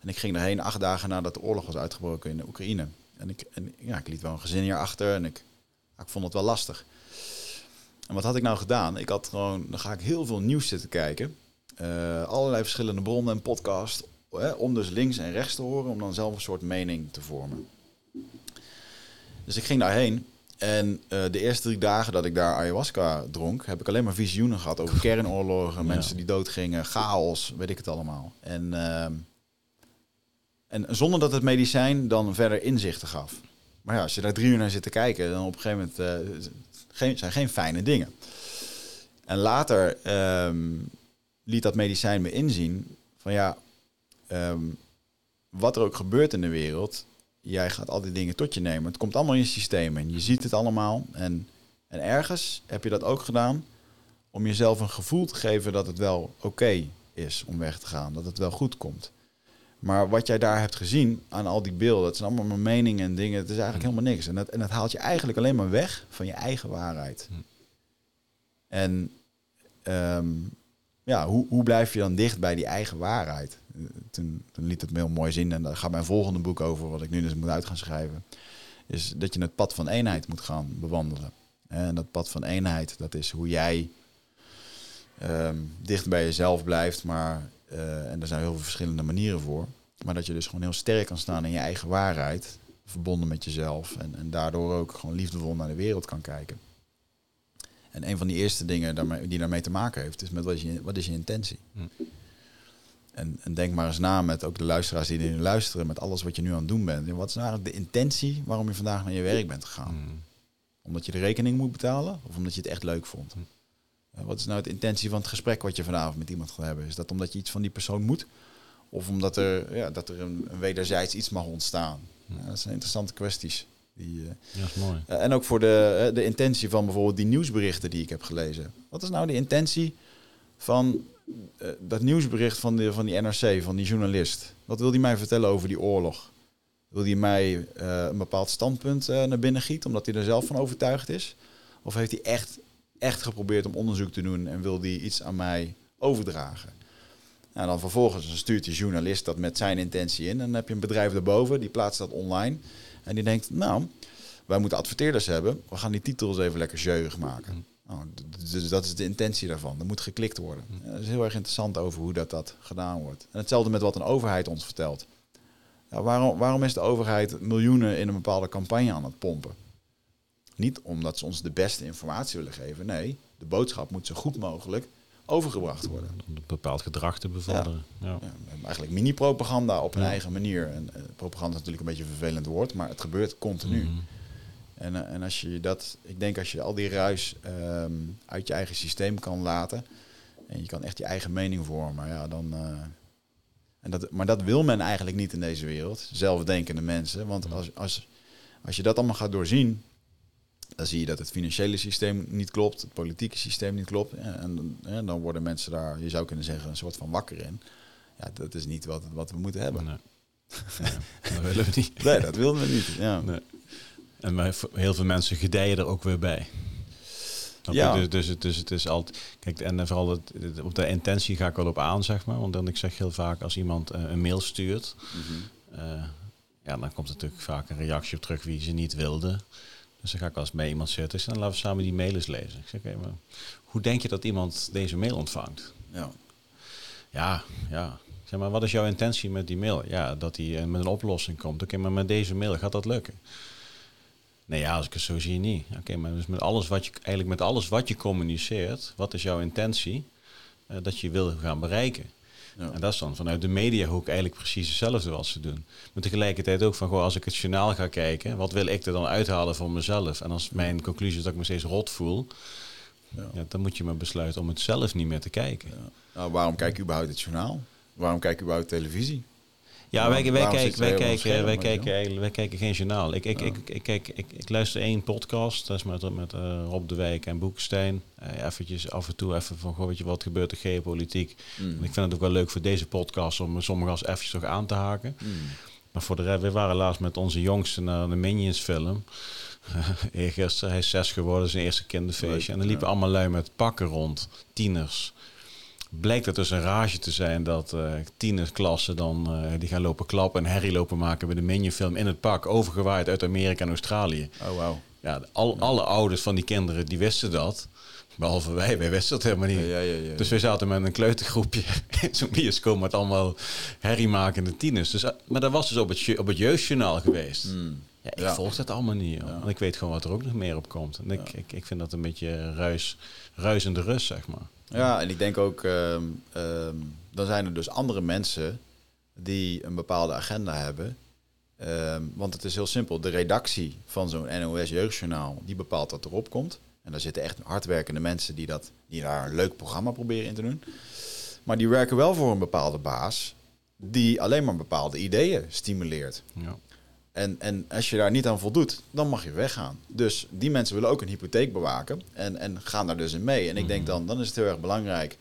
En ik ging daarheen acht dagen nadat de oorlog was uitgebroken in de Oekraïne. En ik, en, ja, ik liet wel een gezin hier achter en ik, ik vond het wel lastig. En wat had ik nou gedaan? Ik had gewoon, dan ga ik heel veel nieuws zitten kijken. Uh, allerlei verschillende bronnen en podcasts. om dus links en rechts te horen, om dan zelf een soort mening te vormen. Dus ik ging daarheen. En uh, de eerste drie dagen dat ik daar ayahuasca dronk, heb ik alleen maar visioenen gehad over kernoorlogen, mensen die doodgingen, chaos, weet ik het allemaal. En, uh, en zonder dat het medicijn dan verder inzichten gaf. Maar ja, als je daar drie uur naar zit te kijken, dan op een gegeven moment uh, geen, zijn geen fijne dingen. En later ehm, liet dat medicijn me inzien van ja, ehm, wat er ook gebeurt in de wereld, jij gaat al die dingen tot je nemen. Het komt allemaal in je systeem en je ziet het allemaal. En, en ergens heb je dat ook gedaan om jezelf een gevoel te geven dat het wel oké is om weg te gaan, dat het wel goed komt. Maar wat jij daar hebt gezien aan al die beelden, dat zijn allemaal mijn meningen en dingen. Het is eigenlijk hm. helemaal niks. En dat, en dat haalt je eigenlijk alleen maar weg van je eigen waarheid. Hm. En ehm, ja, hoe, hoe blijf je dan dicht bij die eigen waarheid? Toen, liet het me heel mooi zien. En daar gaat mijn volgende boek over, wat ik nu dus moet uit gaan schrijven. Is dat je het pad van eenheid moet gaan bewandelen. En dat pad van eenheid, dat is hoe jij ehm, dicht bij jezelf blijft, maar uh, en er zijn heel veel verschillende manieren voor. Maar dat je dus gewoon heel sterk kan staan in je eigen waarheid. Verbonden met jezelf. En, en daardoor ook gewoon liefdevol naar de wereld kan kijken. En een van die eerste dingen die daarmee te maken heeft, is met wat is je, wat is je intentie? Hm. En, en, denk maar eens na met ook de luisteraars die nu luisteren, met alles wat je nu aan het doen bent. Wat is nou eigenlijk de intentie waarom je vandaag naar je werk bent gegaan? Hm. Omdat je de rekening moet betalen of omdat je het echt leuk vond? Hm. Wat is nou de intentie van het gesprek wat je vanavond met iemand gaat hebben? Is dat omdat je iets van die persoon moet? Of omdat er, ja, dat er een, een wederzijds iets mag ontstaan? Ja, dat zijn interessante kwesties. Die, ja, is mooi. Uh, en ook voor de, de intentie van bijvoorbeeld die nieuwsberichten die ik heb gelezen. Wat is nou de intentie van dat nieuwsbericht van, de, van die NRC, van die journalist? Wat wil die mij vertellen over die oorlog? Wil die mij uh, een bepaald standpunt naar binnen gieten, omdat hij er zelf van overtuigd is? Of heeft hij echt echt geprobeerd om onderzoek te doen en wil die iets aan mij overdragen. Nou, dan vervolgens stuurt die journalist dat met zijn intentie in. En dan heb je een bedrijf daarboven, die plaatst dat online. En die denkt, nou, wij moeten adverteerders hebben. We gaan die titels even lekker jeugd maken. Nou, dus dat is de intentie daarvan. Er moet geklikt worden. En dat is heel erg interessant over hoe dat, dat gedaan wordt. En hetzelfde met wat een overheid ons vertelt. Ja, waarom, waarom is de overheid miljoenen in een bepaalde campagne aan het pompen? Niet omdat ze ons de beste informatie willen geven. Nee, de boodschap moet zo goed mogelijk overgebracht worden. Om een bepaald gedrag te bevorderen. Ja. Ja, eigenlijk mini-propaganda op een Ja. eigen manier. En eh, propaganda is natuurlijk een beetje een vervelend woord, maar het gebeurt continu. Mhm. En, eh, en als je dat, ik denk als je al die ruis ehm, uit je eigen systeem kan laten en je kan echt je eigen mening vormen, ja, dan. eh, en dat, maar dat wil men eigenlijk niet in deze wereld, zelfdenkende mensen. Want als, als, als je dat allemaal gaat doorzien, dan zie je dat het financiële systeem niet klopt, het politieke systeem niet klopt. En, dan- ja, dan worden mensen daar, je zou kunnen zeggen, een soort van wakker in. Ja, dat is niet wat, wat we moeten hebben. Nee. Nee, dat willen we niet. Nee, dat wilden we niet. Ja. Nee. En heel veel mensen gedijen er ook weer bij. Ja. Dus, dus, het, dus het is altijd. Kijk, en vooral het, op de intentie ga ik wel op aan, zeg maar. Want dan ik zeg heel vaak als iemand eh, een mail stuurt, Mhm. eh, ja, dan komt er natuurlijk vaak een reactie op terug wie ze niet wilde. Dus dan ga ik als bij iemand zitten. Ik zeg, dan laten we samen die mail eens lezen. Ik zeg, oké, maar hoe denk je dat iemand deze mail ontvangt? Ja. Ja, ja. Zeg maar, wat is jouw intentie met die mail? Ja, dat hij eh, met een oplossing komt. Oké, maar met deze mail gaat dat lukken? Nee, ja, als ik het zo zie, niet. Oké, maar dus met alles wat je, eigenlijk met alles wat je communiceert, wat is jouw intentie eh, dat je wil gaan bereiken? Ja. En dat is dan vanuit de mediahoek eigenlijk precies hetzelfde wat ze doen. Maar tegelijkertijd ook van, goh, als ik het journaal ga kijken, wat wil ik er dan uithalen voor mezelf? En als mijn conclusie is dat ik me steeds rot voel, Ja. ja, dan moet je maar besluiten om het zelf niet meer te kijken. Ja. Nou, waarom kijk je überhaupt het journaal? Waarom kijk je überhaupt televisie? Ja, wij, wij, kijken, wij, kijken, wij, kijken, wij kijken geen journaal. Ik, ik, Ja. ik, ik, ik, ik luister één podcast, dat is met, met eh, Rob de Wijk en Boekenstein. Eh eventjes af en toe even van, goh, weet je, wat gebeurt er geopolitiek? Mm. En ik vind het ook wel leuk voor deze podcast om sommige als eventjes toch aan te haken. Mm. Maar voor de rest, we waren laatst met onze jongste naar de Minions film. Eergisteren, hij is zes geworden, zijn eerste kinderfeestje. En er liepen allemaal lui met pakken rond, tieners. Blijkt het dus een rage te zijn dat tienerklassen dan eh, die gaan lopen klappen en herrie lopen maken bij de Minion film in het pak, overgewaaid uit Amerika en Australië. Oh, wauw. Ja, al, alle ouders van die kinderen die wisten dat. Behalve wij, wij wisten het helemaal niet. Ja, ja. Dus wij zaten met een kleutergroepje in zo'n bioscoop met allemaal herriemakende tieners. Dus, eh, maar dat was dus op het, op het jeugdjournaal geweest. Mm. Ja, ik Ja. volg dat allemaal niet. Ja. Want ik weet gewoon wat er ook nog meer op komt. En ik, ik, ik vind dat een beetje ruis, ruisende rust, zeg maar. Ja, en ik denk ook, ehm, ehm, dan zijn er dus andere mensen die een bepaalde agenda hebben. Ehm, want het is heel simpel. De redactie van zo'n NOS Jeugdjournaal, die bepaalt wat erop komt. En daar zitten echt hardwerkende mensen die, dat, die daar een leuk programma proberen in te doen. Maar die werken wel voor een bepaalde baas, die alleen maar bepaalde ideeën stimuleert. Ja. En, en als je daar niet aan voldoet, dan mag je weggaan. Dus die mensen willen ook een hypotheek bewaken en, en gaan daar dus in mee. En ik denk dan, dan is het heel erg belangrijk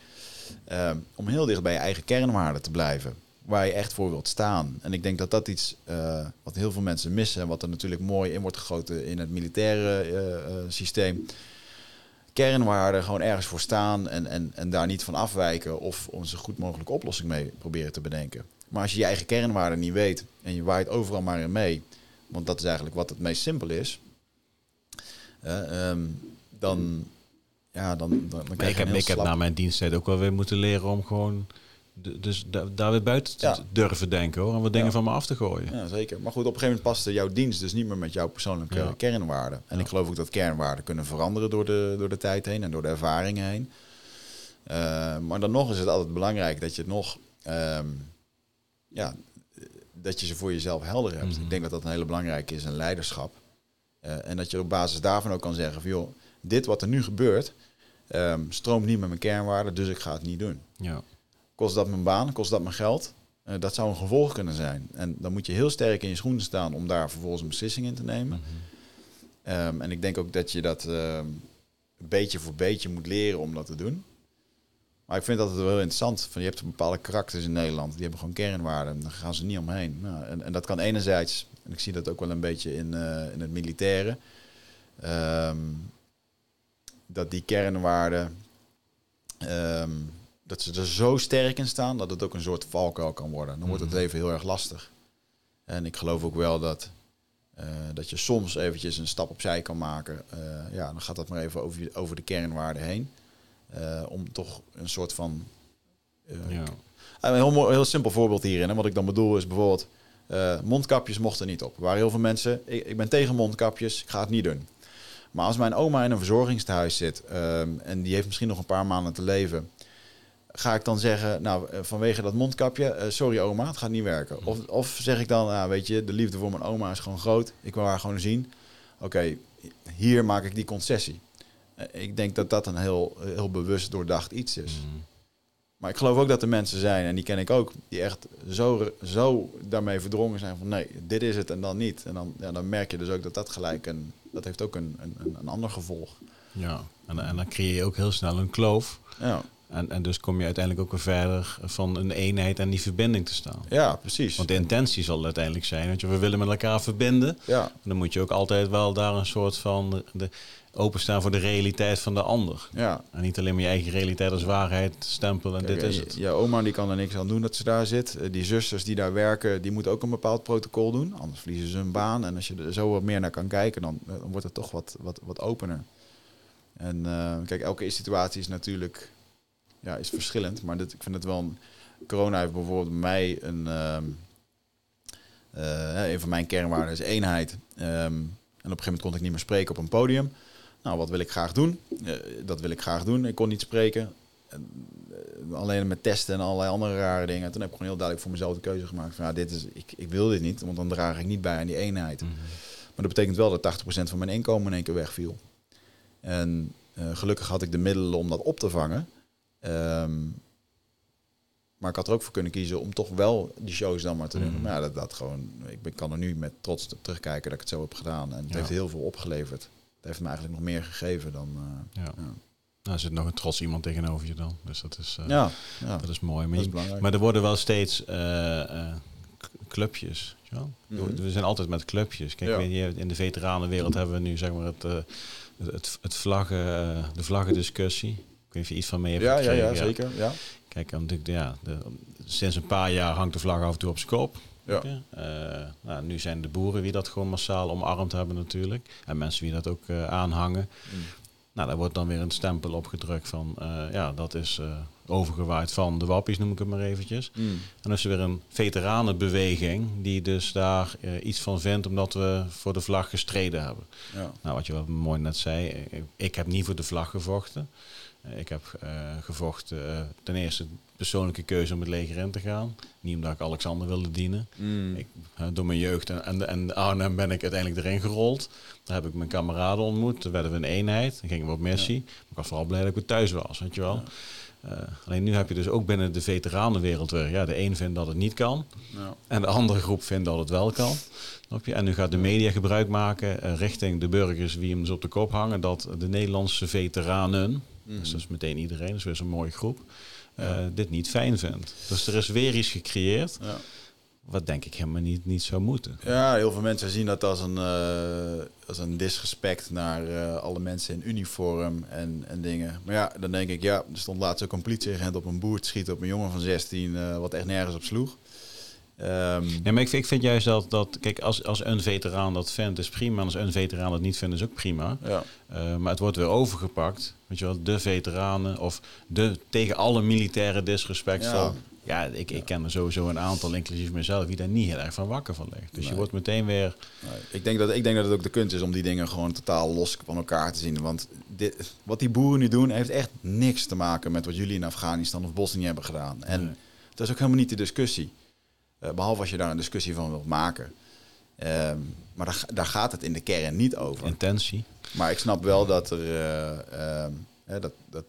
eh, om heel dicht bij je eigen kernwaarden te blijven. Waar je echt voor wilt staan. En ik denk dat dat iets eh, wat heel veel mensen missen. En wat er natuurlijk mooi in wordt gegoten in het militaire eh, systeem. Kernwaarden, gewoon ergens voor staan en, en, en daar niet van afwijken. Of een zo goed mogelijke oplossing mee proberen te bedenken. Maar als je je eigen kernwaarden niet weet en je waait overal maar in mee. Want dat is eigenlijk wat het meest simpel is. eh, ehm, dan, ja, dan, dan, krijg ik je heb, ik heb slap- na mijn diensttijd ook wel weer moeten leren om gewoon... Dus da- daar weer buiten te Ja. durven denken hoor. En wat dingen Ja. van me af te gooien. Ja, zeker. Maar goed, op een gegeven moment paste jouw dienst dus niet meer met jouw persoonlijke Ja. kernwaarden. En ik geloof ook dat kernwaarden kunnen veranderen door de, door de tijd heen en door de ervaring heen. Eh, maar dan nog is het altijd belangrijk dat je het nog, ehm, ja, dat je ze voor jezelf helder hebt. Mhm. Ik denk dat dat een hele belangrijke is in leiderschap. Eh, en dat je op basis daarvan ook kan zeggen van joh, dit wat er nu gebeurt, ehm, stroomt niet met mijn kernwaarden, dus ik ga het niet doen. Ja. Kost dat mijn baan? Kost dat mijn geld? Eh, dat zou een gevolg kunnen zijn. En dan moet je heel sterk in je schoenen staan om daar vervolgens een beslissing in te nemen. Mhm. Ehm, en ik denk ook dat je dat ehm, beetje voor beetje moet leren om dat te doen. Maar ik vind dat het wel interessant. Van, je hebt bepaalde karakters in Nederland, die hebben gewoon kernwaarden. En daar gaan ze niet omheen. Nou, en, en dat kan enerzijds, en ik zie dat ook wel een beetje in, eh, in het militaire, ehm, dat die kernwaarden, ehm, dat ze er zo sterk in staan dat het ook een soort valkuil kan worden. Dan wordt het Mhm. leven heel erg lastig. En ik geloof ook wel dat, eh, dat je soms eventjes een stap opzij kan maken. Eh, ja, dan gaat dat maar even over, je- over de kernwaarden heen. Eh, om toch een soort van... eh, Ja. een heel, mooi- heel simpel voorbeeld hierin. Hè. Wat ik dan bedoel is bijvoorbeeld... eh, mondkapjes mochten niet op. Er waren heel veel mensen... Ik, ik ben tegen mondkapjes, ik ga het niet doen. Maar als mijn oma in een verzorgingstehuis zit... ehm, en die heeft misschien nog een paar maanden te leven... ga ik dan zeggen, nou, vanwege dat mondkapje, sorry oma, het gaat niet werken. Of, of zeg ik dan, nou, weet je, de liefde voor mijn oma is gewoon groot. Ik wil haar gewoon zien. Oké, hier maak ik die concessie. Eh, Ik denk dat dat een heel, heel bewust doordacht iets is. Mm. Maar ik geloof ook dat er mensen zijn, en die ken ik ook, die echt zo, zo daarmee verdrongen zijn van nee, dit is het en dan niet. En dan, ja, dan merk je dus ook dat dat gelijk een, dat heeft ook een, een, een ander gevolg. Ja, en, en dan creëer je ook heel snel een kloof. Ja, En, en dus kom je uiteindelijk ook weer verder van een eenheid en die verbinding te staan. ja precies. Want de intentie zal uiteindelijk zijn, dat je, we willen met elkaar verbinden. Ja, En dan moet je ook altijd wel daar een soort van de, de- openstaan voor de realiteit van de ander. ja. En niet alleen maar je eigen realiteit als waarheid stempelen en Kijk, dit is je- het. Je oma die kan er niks aan doen dat ze daar zit. Eh, Die zusters die daar werken, die moeten ook een bepaald protocol doen. Anders verliezen ze hun baan. En als je er zo wat meer naar kan kijken, dan, eh, dan wordt het toch wat, wat, wat opener. En eh, kijk, elke situatie is natuurlijk ja, is verschillend. Maar dit, ik vind het wel een... Corona heeft bijvoorbeeld bij mij een... ehm, eh, een van mijn kernwaarden is eenheid. Ehm, en op een gegeven moment kon ik niet meer spreken op een podium. Nou, wat wil ik graag doen? Eh, dat wil ik graag doen. Ik kon niet spreken. En, eh, alleen met testen en allerlei andere rare dingen. Toen heb ik gewoon heel duidelijk voor mezelf de keuze gemaakt. Van, ja, dit is, ik, ik wil dit niet, want dan draag ik niet bij aan die eenheid. Mhm. Maar dat betekent wel dat 80% van mijn inkomen in één keer wegviel. En eh, gelukkig had ik de middelen om dat op te vangen. Ehm, maar ik had er ook voor kunnen kiezen om toch wel die shows dan maar te doen. Mhm. Maar ja, dat, dat gewoon, ik ben, kan er nu met trots op terugkijken dat ik het zo heb gedaan. En het Ja. heeft heel veel opgeleverd. Heeft me eigenlijk nog meer gegeven dan... eh, Ja. Ja. Nou, er zit nog een trots iemand tegenover je dan. Dus dat is, eh, ja, ja, dat is mooi. Maar, dat is je- maar er worden wel steeds eh, clubjes. Mhm. We zijn altijd met clubjes. Kijk, Ja. weet je, in de veteranenwereld hebben we nu zeg maar het, het, het, vlaggen, de vlaggendiscussie. Ik weet niet of je iets van mee hebt ja, ja, gekregen. ja, zeker. Ja. Kijk, natuurlijk, ja, de, sinds een paar jaar hangt de vlag af en toe op zijn kop. Ja. Eh, nou, nu zijn de boeren die dat gewoon massaal omarmd hebben natuurlijk. En mensen die dat ook eh, aanhangen. Mm. Nou, daar wordt dan weer een stempel op gedrukt van, eh, ja, dat is overgewaaid van de wappies, noem ik het maar eventjes. Mm. En dan is er weer een veteranenbeweging die dus daar iets van vindt omdat we voor de vlag gestreden hebben. Ja. Nou, wat je wel mooi net zei, ik, ik heb niet voor de vlag gevochten. Ik heb gevochten ten eerste persoonlijke keuze om het leger in te gaan. Niet omdat ik Alexander wilde dienen. Mm. Ik, door mijn jeugd en, en, en Arnhem ben ik uiteindelijk erin gerold. Daar heb ik mijn kameraden ontmoet. Toen werden we een eenheid. Dan gingen we op missie. Maar ik was vooral blij dat ik weer thuis was, weet je wel. Eh, alleen nu heb je dus ook binnen de veteranenwereld weer... Ja, de een vindt dat het niet kan. Ja. En de andere groep vindt dat het wel kan. En nu gaat de media gebruik maken eh, richting de burgers wie hem dus op de kop hangen. Dat de Nederlandse veteranen, Mhm. dus dat is meteen iedereen, dat is weer zo'n mooie groep. Dit niet fijn vindt. Dus er is weer iets gecreëerd Ja. wat denk ik helemaal niet, niet zou moeten. Ja, heel veel mensen zien dat als een, eh, als een disrespect naar eh, alle mensen in uniform en, en dingen. Maar ja, dan denk ik, ja, er stond laatst ook een politieagent op een boer te schieten op een jongen van 16, eh, wat echt nergens op sloeg. Nee, maar ik vind, ik vind juist dat, dat kijk, als, als een veteraan dat vindt, is prima. En als een veteraan dat niet vindt, is ook prima. ja. Eh, maar het wordt weer overgepakt. Weet je wel, de veteranen of de tegen alle militaire disrespect Ja. van. Ja, ik, ik ken er sowieso een aantal, inclusief mezelf, die daar niet heel erg van wakker van ligt. Dus je wordt meteen weer. Nee, ik, denk dat, ik denk dat het ook de kunst is om die dingen gewoon totaal los van elkaar te zien. Want dit, wat die boeren nu doen, heeft echt niks te maken met wat jullie in Afghanistan of Bosnië hebben gedaan. En dat is ook helemaal niet de discussie. Eh, behalve als je daar een discussie van wilt maken. Ehm, maar daar, daar gaat het in de kern niet over. intentie. Maar ik snap wel dat er. hè, dat, dat,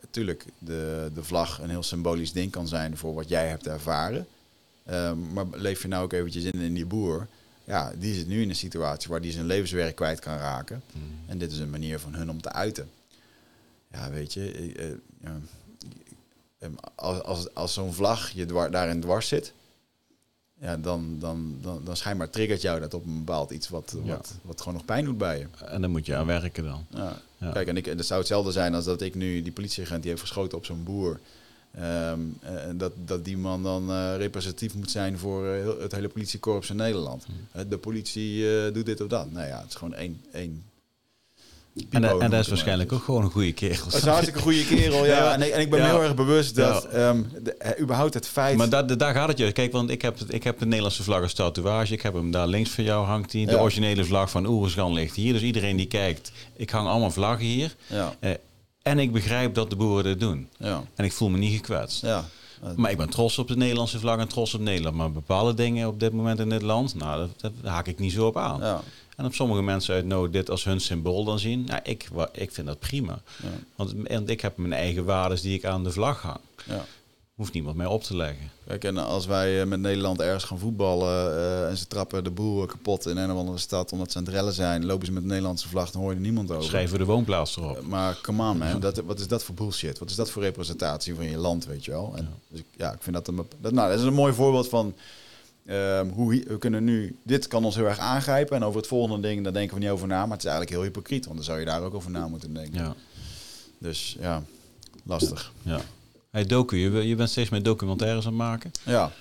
natuurlijk de, de vlag een heel symbolisch ding kan zijn voor wat jij hebt ervaren. Ehm, maar leef je nou ook eventjes in in die boer. Ja, die zit nu in een situatie waar die zijn levenswerk kwijt kan raken. En dit is een manier van hun om te uiten. Ja, weet je. eh, als als, als zo'n vlag je dwar, daarin dwars zit. Ja, dan, dan, dan, dan schijnbaar triggert jou dat op een bepaald iets wat, Ja. wat, wat gewoon nog pijn doet bij je. En dan moet je aan werken dan. Ja. Ja. Kijk, en ik, dat zou hetzelfde zijn als dat ik nu die politieagent die heeft geschoten op zo'n boer. ehm, eh, dat, dat die man dan eh, representatief moet zijn voor eh, het hele politiekorps in Nederland. Eh, de politie doet dit of dat. Nou ja, het is gewoon één. één En, dat is waarschijnlijk ook gewoon een goede kerel. Het is een hartstikke goede kerel, ja. Ja. En, ik, en ik ben Ja. heel erg bewust dat Ja. ehm, de, eh, überhaupt het feit... Maar da- da- daar gaat het je. Kijk, want ik heb, ik heb de Nederlandse vlag als tatoeage. Ik heb hem daar links van jou hangt die. De originele vlag van Oeruzgan ligt hier. Dus iedereen die kijkt, ik hang allemaal vlaggen hier. ja. Eh, En ik begrijp dat de boeren dit doen. Ja. En ik voel me niet gekwetst. Ja. Maar ik ben trots op de Nederlandse vlag en trots op Nederland. Maar bepaalde dingen op dit moment in dit land, nou, dat, dat haak ik niet zo op aan. Ja. En op sommige mensen uit nood dit als hun symbool dan zien. Nou, ik, ik vind dat prima. Ja. Want en ik heb mijn eigen waarden die ik aan de vlag hang. Ja. Hoeft niemand mij op te leggen. Kijk, en als wij eh, met Nederland ergens gaan voetballen eh, en ze trappen de boel kapot in een of andere stad omdat ze aan het rellen zijn, lopen ze met de Nederlandse vlag, dan hoor je er niemand over. Schrijven we de woonplaats erop. Eh, Maar come on man, dat, wat is dat voor bullshit? Wat is dat voor representatie van je land, weet je wel? En Dus ik, ja, ik vind dat een, dat, nou, dat is een mooi voorbeeld van ehm, hoe we kunnen nu, dit kan ons heel erg aangrijpen en over het volgende ding, daar denken we niet over na, maar het is eigenlijk heel hypocriet, want dan zou je daar ook over na moeten denken. Ja, Dus ja, lastig. ja. Hey, docu, je, je bent steeds meer documentaires aan het maken. Ja,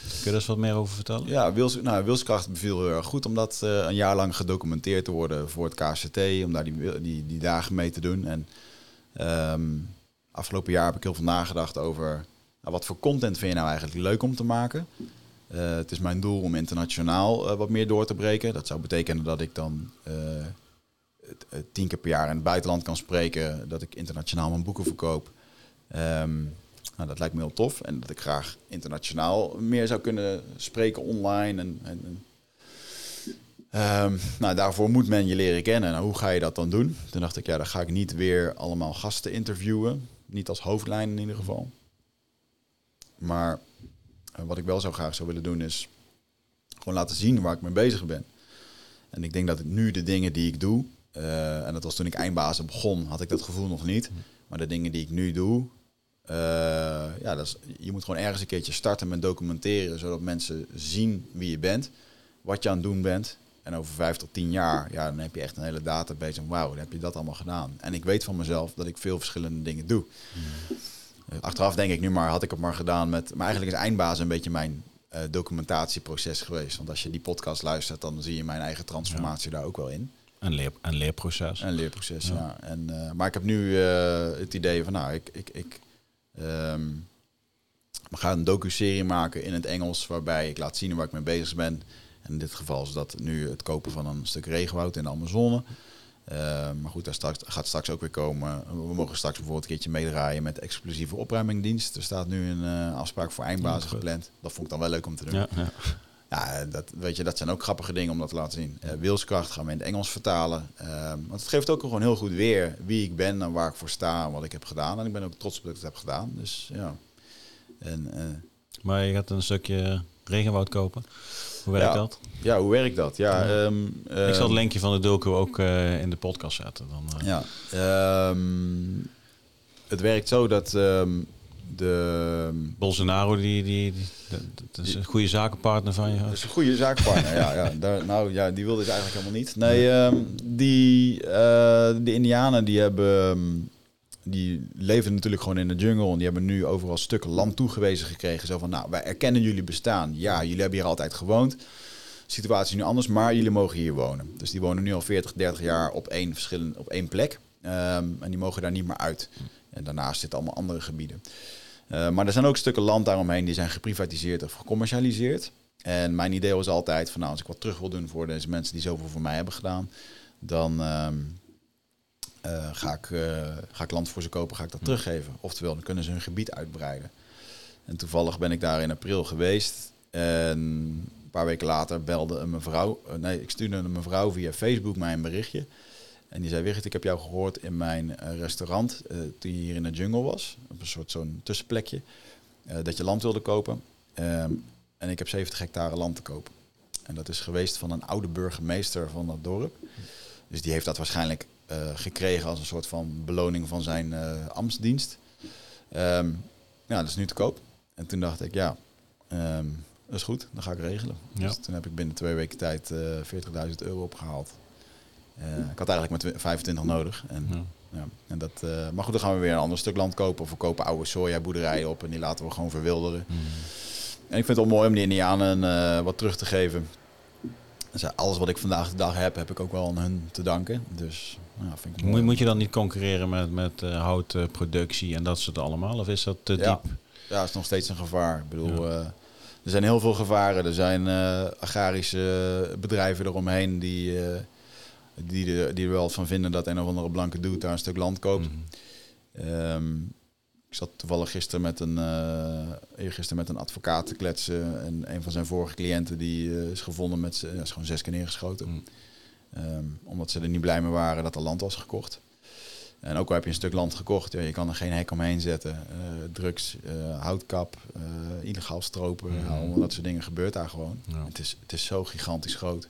Kun je daar eens wat meer over vertellen? Ja, wils, nou, wilskracht beviel heel erg goed om dat eh, een jaar lang gedocumenteerd te worden voor het KCT, om daar die, die, die dagen mee te doen. En ehm, afgelopen jaar heb ik heel veel nagedacht over nou, wat voor content vind je nou eigenlijk leuk om te maken. Eh, het is mijn doel om internationaal eh, wat meer door te breken. Dat zou betekenen dat ik dan eh, tien keer per jaar in het buitenland kan spreken, dat ik internationaal mijn boeken verkoop. Ehm, nou, dat lijkt me heel tof. En dat ik graag internationaal meer zou kunnen spreken online. En, en, Ehm, nou, daarvoor moet men je leren kennen. Nou, hoe ga je dat dan doen? Toen dacht ik, ja, dan ga ik niet weer allemaal gasten interviewen. Niet als hoofdlijn in ieder geval. Maar wat ik wel zo graag zou willen doen is gewoon laten zien waar ik mee bezig ben. En ik denk dat ik nu de dingen die ik doe, eh, en dat was toen ik eindbazen begon, had ik dat gevoel nog niet. Maar de dingen die ik nu doe, eh, ja, dat is, je moet gewoon ergens een keertje starten met documenteren, zodat mensen zien wie je bent, wat je aan het doen bent. En over vijf tot tien jaar, ja, dan heb je echt een hele database en wauw, dan heb je dat allemaal gedaan. En ik weet van mezelf dat ik veel verschillende dingen doe. Eh, Achteraf denk ik nu maar, had ik het maar gedaan met... Maar eigenlijk is eindbazen een beetje mijn eh, documentatieproces geweest. Want als je die podcast luistert, dan zie je mijn eigen transformatie daar ook wel in. Een, leer, een leerproces. Een leerproces, ja. Ja. En, eh, maar ik heb nu eh, het idee van, nou, ik, ik, ik ehm, we gaan een docu-serie maken in het Engels, waarbij ik laat zien waar ik mee bezig ben. En in dit geval is dat nu het kopen van een stuk regenwoud in de Amazone. Eh, maar goed, daar straks, gaat straks ook weer komen. We mogen straks bijvoorbeeld een keertje meedraaien met exclusieve opruimingdienst. Er staat nu een eh, afspraak voor eindbazen gepland. Dat vond ik dan wel leuk om te doen. Ja, ja. Ja, dat, weet je, dat zijn ook grappige dingen om dat te laten zien. Eh, wilskracht gaan we in het Engels vertalen. Want het geeft ook gewoon heel goed weer wie ik ben en waar ik voor sta en wat ik heb gedaan. En ik ben ook trots op dat ik het heb gedaan. Dus ja. En, eh, Maar je gaat een stukje regenwoud kopen. Hoe werkt Ja. dat? ja, hoe werkt dat? Ja, Ja. ehm, ik zal ehm, het linkje van de docu ook eh, in de podcast zetten. Dan, eh. Ja. ehm, het werkt zo dat ehm, de... Bolsonaro, die, die, die, dat- is een goede zakenpartner van je. Dat is een goede zaakpartner, ja. ja. Daar, nou ja, die wilde ik eigenlijk helemaal niet. Nee, ehm, die, eh, de Indianen die hebben... ehm, die leven natuurlijk gewoon in de jungle en die hebben nu overal stukken land toegewezen gekregen. Zo van, nou, wij erkennen jullie bestaan. Ja, jullie hebben hier altijd gewoond. Situatie nu anders, maar jullie mogen hier wonen. Dus die wonen nu al 40, 30 jaar op één, verschillende, op één plek. Ehm, en die mogen daar niet meer uit. En daarnaast zitten allemaal andere gebieden. Eh, maar er zijn ook stukken land daaromheen die zijn geprivatiseerd of gecommercialiseerd. En mijn idee was altijd van nou, als ik wat terug wil doen voor deze mensen die zoveel voor mij hebben gedaan, dan ehm, eh, ga, ik, eh, ga ik land voor ze kopen, ga ik dat teruggeven. Oftewel, dan kunnen ze hun gebied uitbreiden. En toevallig ben ik daar in april geweest. En een paar weken later belde een mevrouw, eh, nee, ik stuurde een mevrouw via Facebook mij een berichtje. En die zei, Wigert, ik heb jou gehoord in mijn restaurant toen je hier in de jungle was. Op een soort zo'n tussenplekje. dat je land wilde kopen. Ehm, en ik heb 70 hectare land te kopen. En dat is geweest van een oude burgemeester van dat dorp. Dus die heeft dat waarschijnlijk gekregen als een soort van beloning van zijn eh ambtsdienst. Ehm, ja, dat is nu te koop. En toen dacht ik, ja, ehm, dat is goed, dan ga ik regelen. Ja. Dus toen heb ik binnen twee weken tijd eh 40.000 euro opgehaald. Eh, ik had eigenlijk maar twi- 25 nodig. En, Ja. ja, en dat, eh, maar goed, dan gaan we weer een ander stuk land kopen. Of we kopen oude sojaboerderijen op en die laten we gewoon verwilderen. Mm. En ik vind het wel mooi om die Indianen eh, wat terug te geven. Dus alles wat ik vandaag de dag heb, heb ik ook wel aan hun te danken. Dus ja, vind ik mooi. Moet, moet je dan niet concurreren met, met eh, houtproductie en dat soort allemaal? Of is dat te Ja. diep? Ja, is nog steeds een gevaar. Ik bedoel, eh, er zijn heel veel gevaren. Er zijn eh, agrarische bedrijven eromheen die, die, er, die er wel van vinden dat een of andere blanke dude daar een stuk land koopt. Mhm. Ehm, ik zat toevallig gisteren met een, uh, eergisteren met een advocaat te kletsen. En een van zijn vorige cliënten die is gevonden met... Ja, is gewoon zes keer neergeschoten. Mm. Ehm, omdat ze er niet blij mee waren dat er land was gekocht. En ook al heb je een stuk land gekocht, ja, je kan er geen hek omheen zetten. Uh, drugs, houtkap, illegaal stropen, Mhm. allemaal dat soort dingen gebeurt daar gewoon. Ja. Het, is, het is zo gigantisch groot.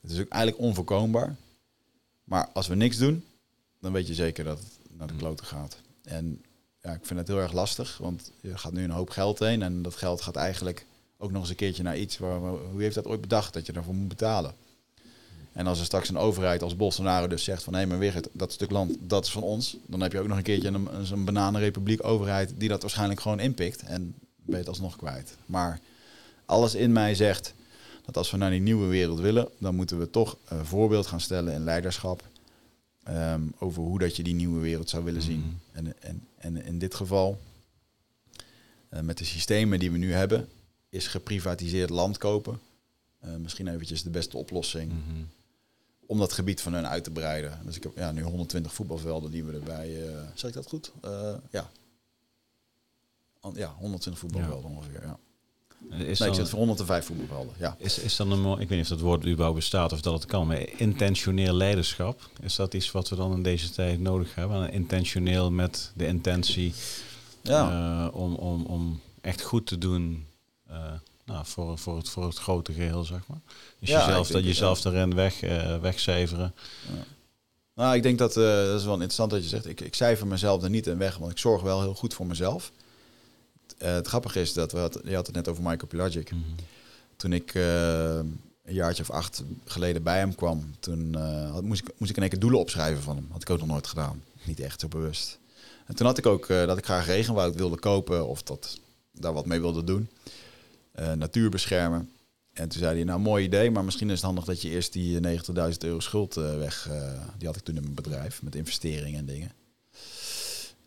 Het is ook eigenlijk onvoorkombaar. Maar als we niks doen, dan weet je zeker dat het naar de Mm. kloten gaat. En ja, ik vind het heel erg lastig, want je gaat nu een hoop geld heen. En dat geld gaat eigenlijk ook nog eens een keertje naar iets waar, waar- hoe heeft dat ooit bedacht dat je daarvoor moet betalen? En als er straks een overheid als Bolsonaro dus zegt van hé, maar weer dat stuk land, dat is van ons. Dan heb je ook nog een keertje een, een- bananenrepubliek overheid die dat waarschijnlijk gewoon inpikt. En ben je het alsnog kwijt. Maar alles in mij zegt dat als we naar die nieuwe wereld willen, dan moeten we toch een voorbeeld gaan stellen in leiderschap. ehm, over hoe dat je die nieuwe wereld zou willen zien. Mhm. En, en, en in dit geval, eh, met de systemen die we nu hebben, is geprivatiseerd land kopen. eh, misschien eventjes de beste oplossing Mhm. Om dat gebied van hun uit te breiden. Dus ik heb ja, nu 120 voetbalvelden die we erbij. eh zeg ik dat goed? Eh, ja. An- Ja, 120 voetbalvelden ongeveer. Ja. Is, Nee, ik zit voor 105 voetbalvelden. Ja. is, is dan een, ik weet niet of dat woord überhaupt bestaat of dat het kan, maar intentioneel leiderschap, is dat iets wat we dan in deze tijd nodig hebben? Intentioneel met de intentie Ja. eh, om, om, om echt goed te doen nou, voor, voor, het, voor het grote geheel, zeg maar. Dus Ja, jezelf, dat jezelf erin weg, eh, wegcijferen. Nou, ik denk dat, eh, dat is wel interessant dat je zegt, ik, ik cijfer mezelf er niet in weg, want ik zorg wel heel goed voor mezelf. Eh, het grappige is dat we, had, je had het net over Michael Pelagic. Mhm. Toen ik een jaartje of acht geleden bij hem kwam, toen had, moest, ik, moest ik in één keer doelen opschrijven van hem. Had ik ook nog nooit gedaan. Niet echt zo bewust. En toen had ik ook dat ik graag regenwoud wilde kopen of dat daar wat mee wilde doen. Eh, natuur beschermen. En toen zei hij, nou mooi idee, maar misschien is het handig dat je eerst die 90.000 euro schuld eh, weg, eh, die had ik toen in mijn bedrijf, met investeringen en dingen.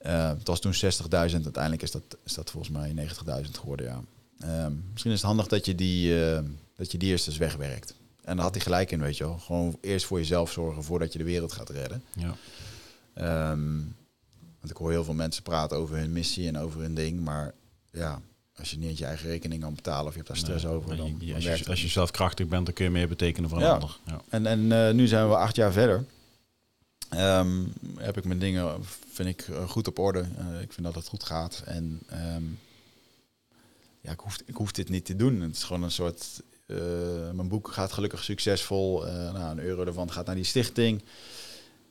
Eh, het was toen 60.000, uiteindelijk is dat, is dat volgens mij 90.000 geworden, ja. Ehm, misschien is het handig dat je, die, eh, dat je die eerst eens wegwerkt. En daar had hij gelijk in, weet je wel. Gewoon eerst voor jezelf zorgen voordat je de wereld gaat redden. Ja. Ehm, want ik hoor heel veel mensen praten over hun missie en over hun ding. Maar ja, als je niet je eigen rekening kan betalen of je hebt daar stress Nee, over, dan, je- als, werkt je, als je zelf krachtig bent, dan kun je meer betekenen voor een Ja. ander. Ja. En, en eh, nu zijn we acht jaar verder. Ehm, heb ik mijn dingen, vind ik, eh, goed op orde. Eh, ik vind dat het goed gaat. En ehm, ja, ik hoef, ik hoef dit niet te doen. Het is gewoon een soort... mijn boek gaat gelukkig succesvol. Nou, een euro ervan gaat naar die stichting.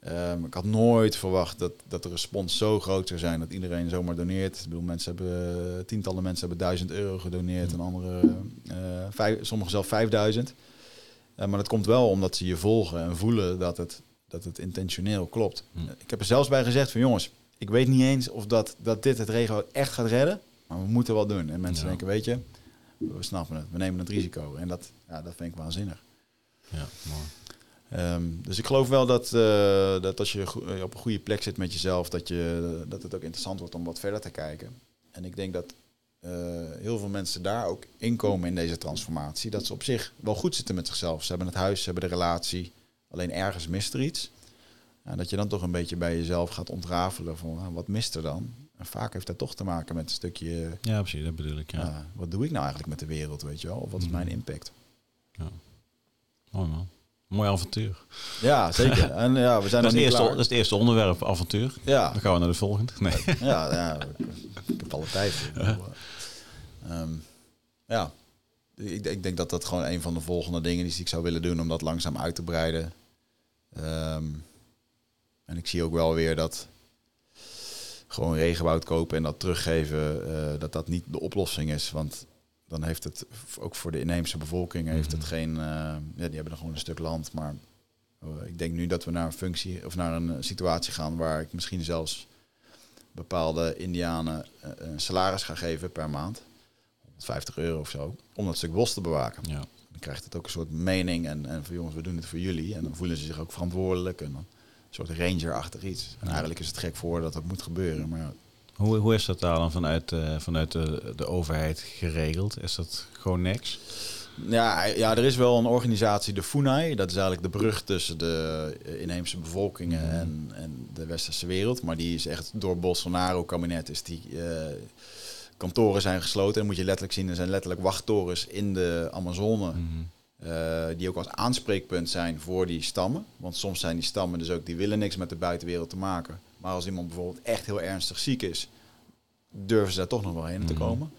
Ehm, ik had nooit verwacht dat, dat de respons zo groot zou zijn dat iedereen zomaar doneert. Ik bedoel, mensen hebben, tientallen mensen hebben duizend euro gedoneerd en anderen, eh vijf, sommigen zelf 5000. Eh, maar dat komt wel omdat ze je volgen en voelen dat het, dat het intentioneel klopt. Hm. Ik heb er zelfs bij gezegd van jongens, ik weet niet eens of dat, dat dit het regio echt gaat redden, maar we moeten wel doen. En mensen Ja. denken, weet je, we snappen het, we nemen het risico. En dat, ja, dat vind ik waanzinnig. Ja, mooi. Ehm, dus ik geloof wel dat, eh, dat als je eh, op een goede plek zit met jezelf, dat, je, dat het ook interessant wordt om wat verder te kijken. En ik denk dat eh, heel veel mensen daar ook inkomen in deze transformatie. Dat ze op zich wel goed zitten met zichzelf. Ze hebben het huis, ze hebben de relatie. Alleen ergens mist er iets. En dat je dan toch een beetje bij jezelf gaat ontrafelen van ah, wat mist er dan? En vaak heeft dat toch te maken met een stukje, Ja, precies, dat bedoel ik. Ja. ah, wat doe ik nou eigenlijk met de wereld, weet je wel? Of wat is Mhm. mijn impact? Mooi man. Mooi avontuur. Ja, zeker. En ja, we zijn Dat is, het eerste, klaar. dat is het eerste onderwerp, avontuur. Ja, Dan gaan we naar de volgende. Nee. ja, ja, ik heb alle tijd. eh, ehm, ja, ik, ik denk dat dat gewoon een van de volgende dingen is die ik zou willen doen om dat langzaam uit te breiden. Ehm, en ik zie ook wel weer dat gewoon regenwoud kopen en dat teruggeven, eh, dat dat niet de oplossing is. Want dan heeft het ook voor de inheemse bevolking heeft het Mhm. geen. eh, ja, die hebben dan gewoon een stuk land. Maar eh, ik denk nu dat we naar een functie of naar een situatie gaan waar ik misschien zelfs bepaalde Indianen eh, een salaris ga geven per maand. 150 euro of zo. Om dat stuk bos te bewaken. Ja. Dan krijgt het ook een soort mening. En, en van jongens, we doen het voor jullie. En dan voelen ze zich ook verantwoordelijk. En dan een soort ranger-achtig iets. En eigenlijk is het gek voor dat dat moet gebeuren. Maar Hoe, hoe is dat daar dan vanuit, eh, vanuit de, de overheid geregeld? Is dat gewoon niks? Ja, ja, er is wel een organisatie, de FUNAI. Dat is eigenlijk de brug tussen de inheemse bevolkingen Mhm. en, en de westerse wereld. Maar die is echt door Bolsonaro-kabinet is die... eh, kantoren zijn gesloten. Dan moet je letterlijk zien, er zijn letterlijk wachttorens in de Amazone. Mhm. eh, die ook als aanspreekpunt zijn voor die stammen. Want soms zijn die stammen dus ook, die willen niks met de buitenwereld te maken. Maar als iemand bijvoorbeeld echt heel ernstig ziek is, durven ze daar toch nog wel heen te Mhm. komen.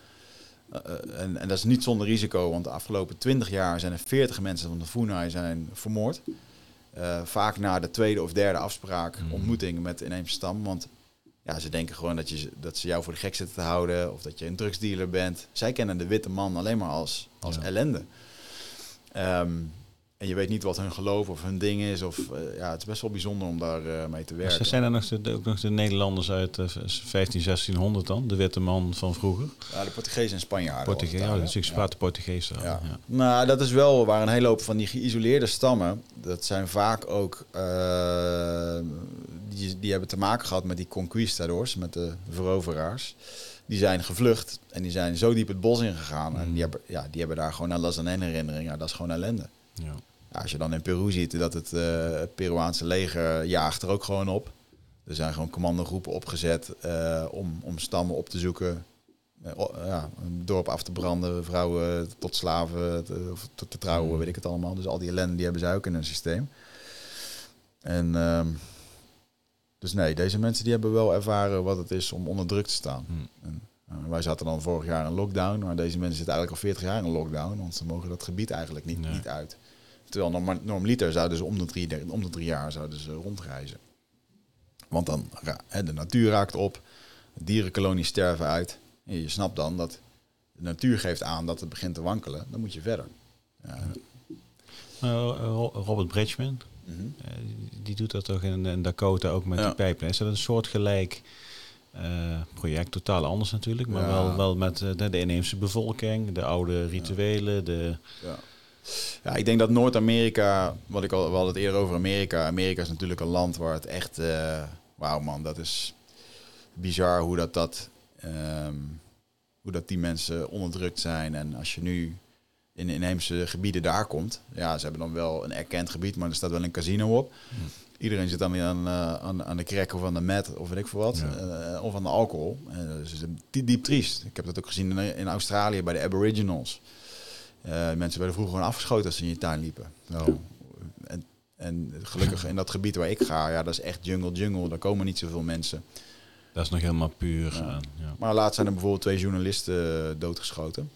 Eh, eh, en, en dat is niet zonder risico, want de afgelopen 20 jaar zijn er 40 mensen van de Funai zijn vermoord. Eh, vaak na de tweede of derde afspraak, Mhm. ontmoeting met inheemse stam. Want ja, ze denken gewoon dat, je, ze- dat ze jou voor de gek zitten te houden of dat je een drugsdealer bent. Zij kennen de witte man alleen maar als, als Ja. ellende. Ehm, en je weet niet wat hun geloof of hun ding is. Of, eh, ja, het is best wel bijzonder om daar eh, mee te werken. Dus zijn er nog de, ook nog de Nederlanders uit eh, 15, 1600 dan? De witte man van vroeger? Ja, de Portugezen en Spanjaarden. Portugees, ja, dus ik spraak de Portugees. Ja. ja. Nou, dat is wel waar een hele hoop van die geïsoleerde stammen, dat zijn vaak ook, eh, die, die hebben te maken gehad met die conquistadors, met de veroveraars. Die zijn gevlucht en die zijn zo diep het bos ingegaan. En Mm. die hebben, ja, die hebben daar gewoon, is een herinnering, ja, dat is gewoon ellende. Ja. Ja, als je dan in Peru ziet dat het eh, Peruaanse leger jaagt er ook gewoon op. Er zijn gewoon commandogroepen opgezet eh, om, om stammen op te zoeken. Eh, ja, een dorp af te branden, vrouwen tot slaven te, of te, te trouwen, Mm. weet ik het allemaal. Dus al die ellende die hebben ze ook in hun systeem. En ehm, dus nee, deze mensen die hebben wel ervaren wat het is om onder druk te staan. Hm. En, wij zaten dan vorig jaar in lockdown, maar deze mensen zitten eigenlijk al 40 jaar in lockdown, want ze mogen dat gebied eigenlijk niet, Nee. niet uit. Terwijl norm, normaliter zouden ze om de, drie, om de drie jaar zouden ze rondreizen. Want dan, de natuur raakt op, dierenkolonies sterven uit. En je snapt dan dat de natuur geeft aan dat het begint te wankelen. Dan moet je verder. Ja, eh, Ro- Robert Bridgman, mhm. eh, die doet dat toch in, Dakota ook met Ja. die pijplijn. Is dat een soortgelijk eh project? Totaal anders natuurlijk, maar Ja. wel, wel met de, de inheemse bevolking, de oude rituelen, de... Ja. Ja, ik denk dat Noord-Amerika, wat ik al, we hadden het eerder over Amerika. Amerika is natuurlijk een land waar het echt, eh wauw man, dat is bizar hoe dat, dat, ehm, hoe dat die mensen onderdrukt zijn. En als je nu in inheemse gebieden daar komt, ja, ze hebben dan wel een erkend gebied, maar er staat wel een casino op. Iedereen zit dan aan, eh, aan, aan de crack of aan de met of weet ik veel wat. Ja. eh, of aan de alcohol. En dat is diep, diep triest. Ik heb dat ook gezien in, in Australië bij de Aboriginals. Eh, mensen werden vroeger gewoon afgeschoten als ze in je tuin liepen. Nou, en, en gelukkig in dat gebied waar ik ga, ja, dat is echt jungle jungle. Daar komen niet zoveel mensen. Dat is nog helemaal puur. Ja. ja. Maar laatst zijn er bijvoorbeeld twee journalisten eh, doodgeschoten.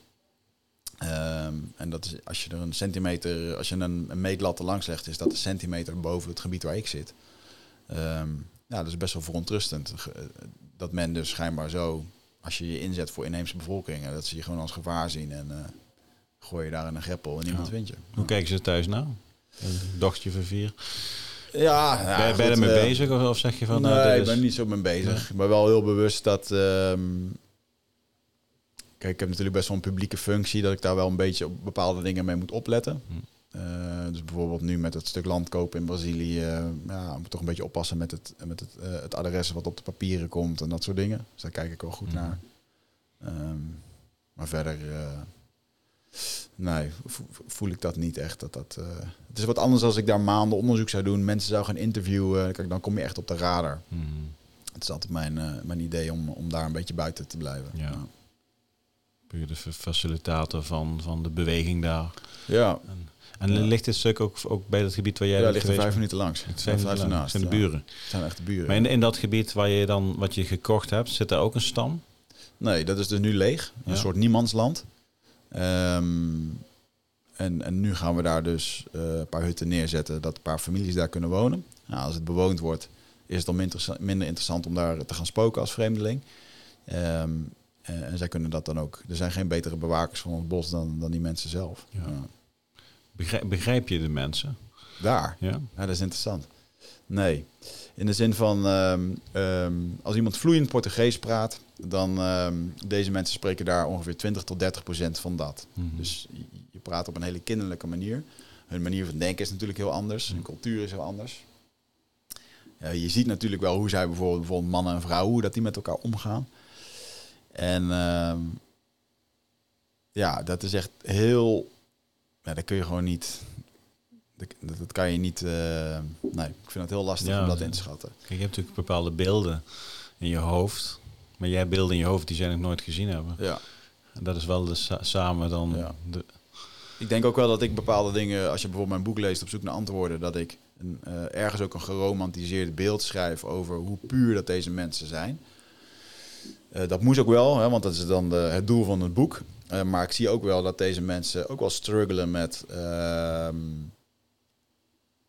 Ehm, en dat is als je er een centimeter, als je een, een meetlat langs legt, is dat een centimeter boven het gebied waar ik zit. Ehm, ja, dat is best wel verontrustend. Eh, Dat men dus schijnbaar zo, als je je inzet voor inheemse bevolkingen, dat ze je gewoon als gevaar zien en gooi je daar in een greppel en niemand Ja. vindt je. Hoe kijken ze thuis nou? Een dochtertje van vier. Ja, ben, ben je goed, ermee eh, bezig of, of zeg je van... nee, nou, ik is- ben niet zo mee bezig. Ben wel heel bewust dat... ehm, kijk, ik heb natuurlijk best wel een publieke functie... dat ik daar wel een beetje op bepaalde dingen mee moet opletten. Hm. Eh, dus bijvoorbeeld nu met het stuk land kopen in Brazilië... eh, ja, moet toch een beetje oppassen met het, met het, het adres wat op de papieren komt... en dat soort dingen. Dus daar kijk ik wel goed Mhm. naar. Ehm, maar verder... Nee, vo- voel ik dat niet echt. Dat dat, eh, het is wat anders als ik daar maanden onderzoek zou doen. Mensen zou gaan interviewen. Kijk, dan kom je echt op de radar. Mhm. Het is altijd mijn, eh, mijn idee om, om daar een beetje buiten te blijven. Ja. Puur de fa- facilitator van, van de beweging daar. ja. En, en Ja. ligt dit stuk ook, ook bij dat gebied waar jij ja ligt er vijf minuten langs. Het Vijf zijn, minuten naast. zijn de buren. Het zijn echt de buren. Maar in, in dat gebied waar je dan wat je gekocht hebt, zit daar ook een stam? Nee, dat is dus nu leeg. Een soort niemandsland. Ehm, en, en nu gaan we daar dus eh, een paar hutten neerzetten, dat een paar families daar kunnen wonen. Nou, als het bewoond wordt, is het dan minder, interessa- minder interessant om daar te gaan spoken als vreemdeling. Ehm, en, en zij kunnen dat dan ook. Er zijn geen betere bewakers van het bos dan, dan die mensen zelf. Ja. Ja. Begrijp, begrijp je de mensen? Daar. Ja? Ja, dat is interessant. Nee. In de zin van, ehm, ehm, als iemand vloeiend Portugees praat, dan ehm, deze mensen spreken daar ongeveer 20 tot 30 procent van dat. Mhm. Dus je, praat op een hele kinderlijke manier. Hun manier van denken is natuurlijk heel anders. Hun cultuur is heel anders. Ja, je ziet natuurlijk wel hoe zij bijvoorbeeld, bijvoorbeeld mannen en vrouwen, hoe dat die met elkaar omgaan. En ja, dat is echt heel ja, dat kun je gewoon niet. Dat, dat kan je niet. eh, nee, ik vind het heel lastig Ja, om dat in te schatten. Kijk, je hebt natuurlijk bepaalde beelden in je hoofd. Maar jij hebt beelden in je hoofd die zij nog nooit gezien hebben. Ja. En dat is wel de sa- samen dan... Ja. De, Ik denk ook wel dat ik bepaalde dingen, als je bijvoorbeeld mijn boek leest op zoek naar antwoorden, dat ik een, eh, ergens ook een geromantiseerd beeld schrijf over hoe puur dat deze mensen zijn. Eh, dat moest ook wel, hè, want dat is dan de, het doel van het boek. Maar ik zie ook wel dat deze mensen ook wel struggelen met. ehm,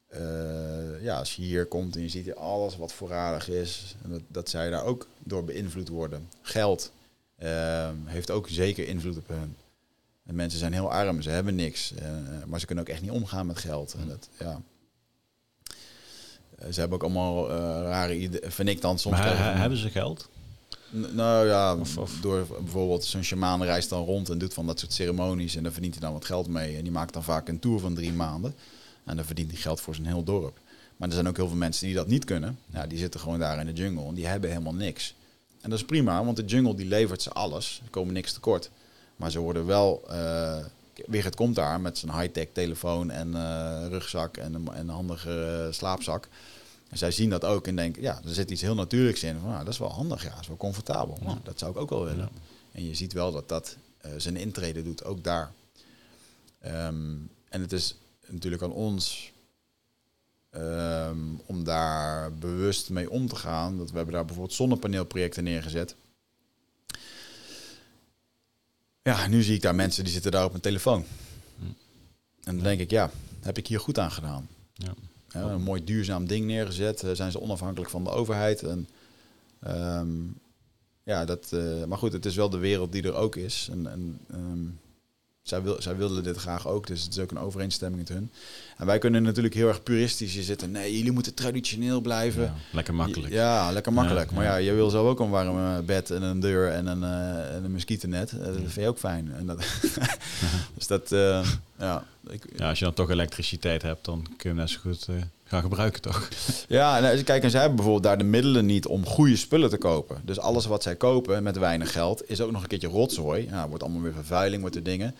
eh, ja, als je hier komt en je ziet alles wat voorradig is, en dat, dat zij daar ook door beïnvloed worden. Geld ehm, heeft ook zeker invloed op hun. En mensen zijn heel arm, ze hebben niks. eh, maar ze kunnen ook echt niet omgaan met geld. En dat, ja. Eh, Ze hebben ook allemaal rare ideeën, vind ik dan soms. maar tegen- hebben ze geld? N- Nou ja, Of- of- door bijvoorbeeld zo'n shamaan reist dan rond en doet van dat soort ceremonies. En daar verdient hij dan wat geld mee. En die maakt dan vaak een tour van drie maanden. En dan verdient hij geld voor zijn heel dorp. Maar er zijn ook heel veel mensen die dat niet kunnen. Ja, die zitten gewoon daar in de jungle en die hebben helemaal niks. En dat is prima, want de jungle die levert ze alles. Er komen niks tekort. Maar ze worden wel... eh Wigert komt daar met zijn high-tech telefoon en eh, rugzak en een, en een handige eh, slaapzak. En zij zien dat ook en denken, ja, er zit iets heel natuurlijks in. Van, nou, dat is wel handig, ja, dat is wel comfortabel. Nou, dat zou ik ook wel willen. Ja. En je ziet wel dat dat zijn intrede doet, ook daar. Ehm, en het is natuurlijk aan ons ehm, om daar bewust mee om te gaan. Dat we hebben daar bijvoorbeeld zonnepaneelprojecten neergezet. Ja, nu zie ik daar mensen die zitten daar op een telefoon. En dan denk ik, ja, heb ik hier goed aan gedaan. Ja. Ja, een mooi duurzaam ding neergezet. eh, zijn ze onafhankelijk van de overheid. En, ehm, ja, dat, eh, maar goed, het is wel de wereld die er ook is. En, en ehm, zij, wil, zij wilden dit graag ook, dus het is ook een overeenstemming met hun. En wij kunnen natuurlijk heel erg puristisch zitten. Nee, jullie moeten traditioneel blijven. Ja, lekker makkelijk. Ja, lekker makkelijk. Ja, maar ja. je wil zelf ook een warm eh, bed en een deur en een, en een muggennet. Eh, dat vind je ook fijn. En dat, dus dat, ja. Ik, Ja, als je dan toch elektriciteit hebt, dan kun je hem net zo goed gaan gebruiken, toch? Ja, nou, kijk, en zij hebben bijvoorbeeld daar de middelen niet om goede spullen te kopen. Dus alles wat zij kopen met weinig geld is ook nog een keertje rotzooi. Ja, wordt allemaal weer vervuiling, wordt er dingen.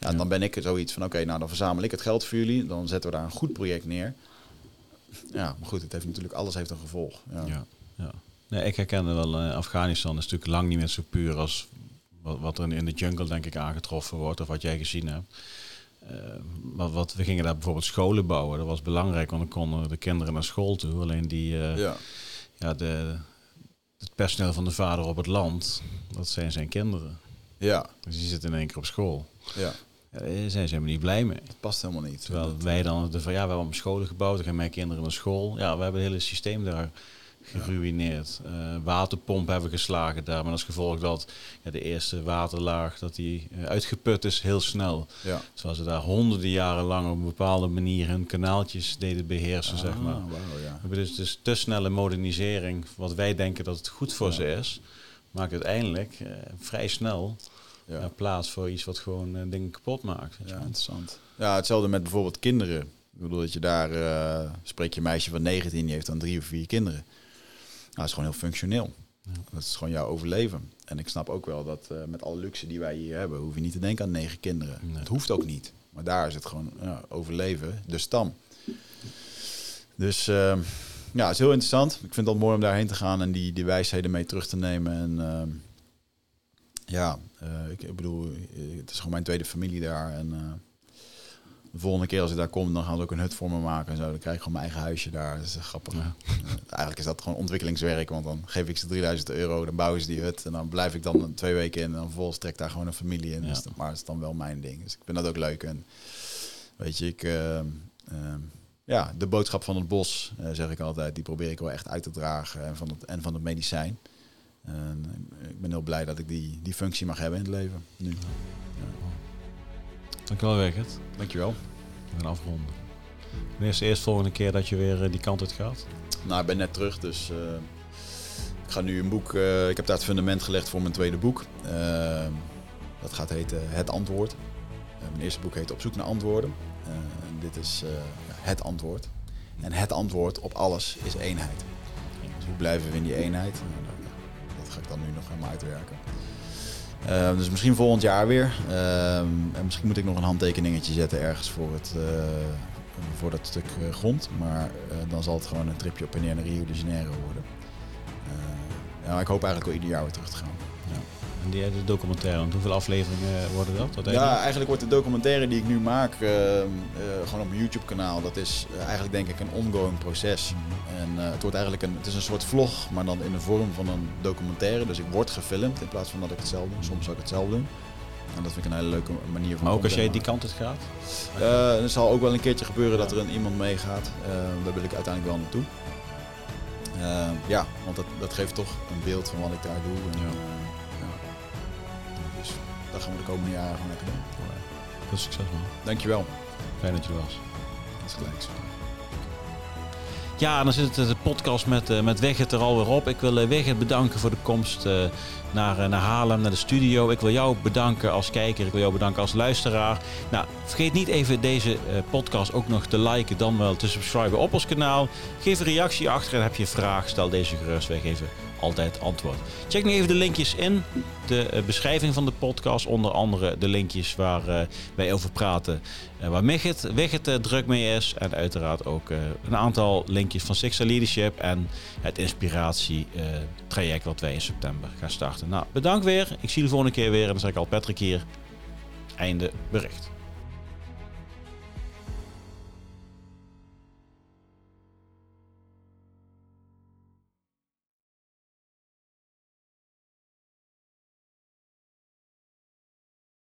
Ja, en dan ben ik er zoiets van, oké, nou dan verzamel ik het geld voor jullie. Dan zetten we daar een goed project neer. Ja, maar goed, het heeft natuurlijk, alles heeft een gevolg. Ja. Ja. ja. Nee, ik herkende wel, eh, Afghanistan is natuurlijk lang niet meer zo puur als wat, wat er in de jungle denk ik aangetroffen wordt, of wat jij gezien hebt. Wat, wat, we gingen daar bijvoorbeeld scholen bouwen. Dat was belangrijk, want dan konden de kinderen naar school toe. Alleen die, eh, ja. Ja. de, het personeel van de vader op het land, dat zijn zijn kinderen. Ja. Dus die zitten in één keer op school. ja, Ja, daar zijn ze helemaal niet blij mee. het past helemaal niet. Terwijl wij dan, de, van, ja, we hebben scholen gebouwd, dan gaan mijn kinderen naar school. Ja, we hebben het hele systeem daar geruineerd. Eh, waterpomp hebben geslagen daar, met als gevolg dat ja, de eerste waterlaag dat die eh, uitgeput is heel snel. Ja. Terwijl ze daar honderden jaren lang op een bepaalde manier hun kanaaltjes deden beheersen, zeg maar. Ah, wauw, ja. We hebben dus, dus te snelle modernisering, wat wij denken dat het goed voor Ja. ze is, maakt uiteindelijk eh, vrij snel Ja. plaats voor iets wat gewoon eh, dingen kapot maakt. Ja, interessant. Ja, hetzelfde met bijvoorbeeld kinderen. Ik bedoel dat je daar, eh, spreek je een meisje van 19, die heeft dan drie of vier kinderen. Nou, dat is gewoon heel functioneel. Ja. Dat is gewoon jouw overleven. En ik snap ook wel dat eh, met alle luxe die wij hier hebben, hoef je niet te denken aan negen kinderen. Nee. Het hoeft ook niet. Maar daar is het gewoon ja, overleven, de stam. Dus eh, ja, het is heel interessant. Ik vind het mooi om daarheen te gaan en die, die wijsheden mee terug te nemen. En eh, ja, eh, ik, ik bedoel, eh, het is gewoon mijn tweede familie daar. En eh, de volgende keer als ik daar kom, dan gaan ze ook een hut voor me maken en zo. Dan krijg ik gewoon mijn eigen huisje daar. Dat is grappig. Ja. Eigenlijk is dat gewoon ontwikkelingswerk, want dan geef ik ze 3000 euro, dan bouwen ze die hut en dan blijf ik dan twee weken in en dan vervolgens daar gewoon een familie in. Ja. Dus, dat- maar het is dan wel mijn ding. Dus ik vind dat ook leuk. En weet je, ik, eh, eh, ja, de boodschap van het bos, zeg ik altijd, die probeer ik wel echt uit te dragen en van het, en van het medicijn. En ik ben heel blij dat ik die, die functie mag hebben in het leven nu. Dankjewel, Wigert. Dankjewel. We gaan afronden. Wanneer is de eerst volgende keer dat je weer eh, die kant uit gaat? Nou, ik ben net terug, dus eh, ik ga nu een boek. eh, ik heb daar het fundament gelegd voor mijn tweede boek. Eh, dat gaat heten Het Antwoord. Mijn eerste boek heet Op zoek naar antwoorden. En dit is ja, het antwoord. En het antwoord op alles is eenheid. Dus hoe blijven we in die eenheid? Nou, ga ik dan nu nog helemaal uitwerken. Uh, dus misschien volgend jaar weer. Uh, en misschien moet ik nog een handtekeningetje zetten ergens voor, het, uh, voor dat stuk grond. Maar dan zal het gewoon een tripje op en neer naar Rio de Janeiro worden. ja, ik hoop eigenlijk wel ieder jaar weer terug te gaan. En die, de documentaire, want hoeveel afleveringen worden dat? Ja, eigenlijk wordt de documentaire die ik nu maak, gewoon op mijn YouTube kanaal, dat is eigenlijk denk ik een ongoing proces. Mhm. En het wordt eigenlijk een, het is een soort vlog, maar dan in de vorm van een documentaire. Dus ik word gefilmd in plaats van dat ik het zelf doe. Soms zou ik het zelf doen. En dat vind ik een hele leuke manier van. Maar ook als jij die kant het gaat? Uh, het zal ook wel een keertje gebeuren dat er een iemand meegaat. Uh, daar wil ik uiteindelijk wel naartoe. Uh, ja, want dat, dat geeft toch een beeld van wat ik daar doe. En, ja. Dat gaan we de komende jaren gewoon lekker doen. Veel succes man. Dankjewel. Fijn dat je er was. Dat is gelijk. Ja, dan zit het de podcast met, uh, met Wegget er alweer op. Ik wil uh, Wegget bedanken voor de komst uh, naar, naar Haarlem, naar de studio. Ik wil jou bedanken als kijker, ik wil jou bedanken als luisteraar. Nou, vergeet niet even deze podcast ook nog te liken, dan wel te subscriben op ons kanaal. Geef een reactie achter en heb je een vraag, stel deze gerust. Wij geven altijd antwoord. Check nu even de linkjes in de beschrijving van de podcast. Onder andere de linkjes waar wij over praten. waar Migget, Wigget druk mee is. En uiteraard ook een aantal linkjes van Sixer Leadership. En het inspiratietraject wat wij in september gaan starten. Nou, bedankt weer. Ik zie de volgende keer weer. En dan zeg ik al Patrick hier. Einde bericht.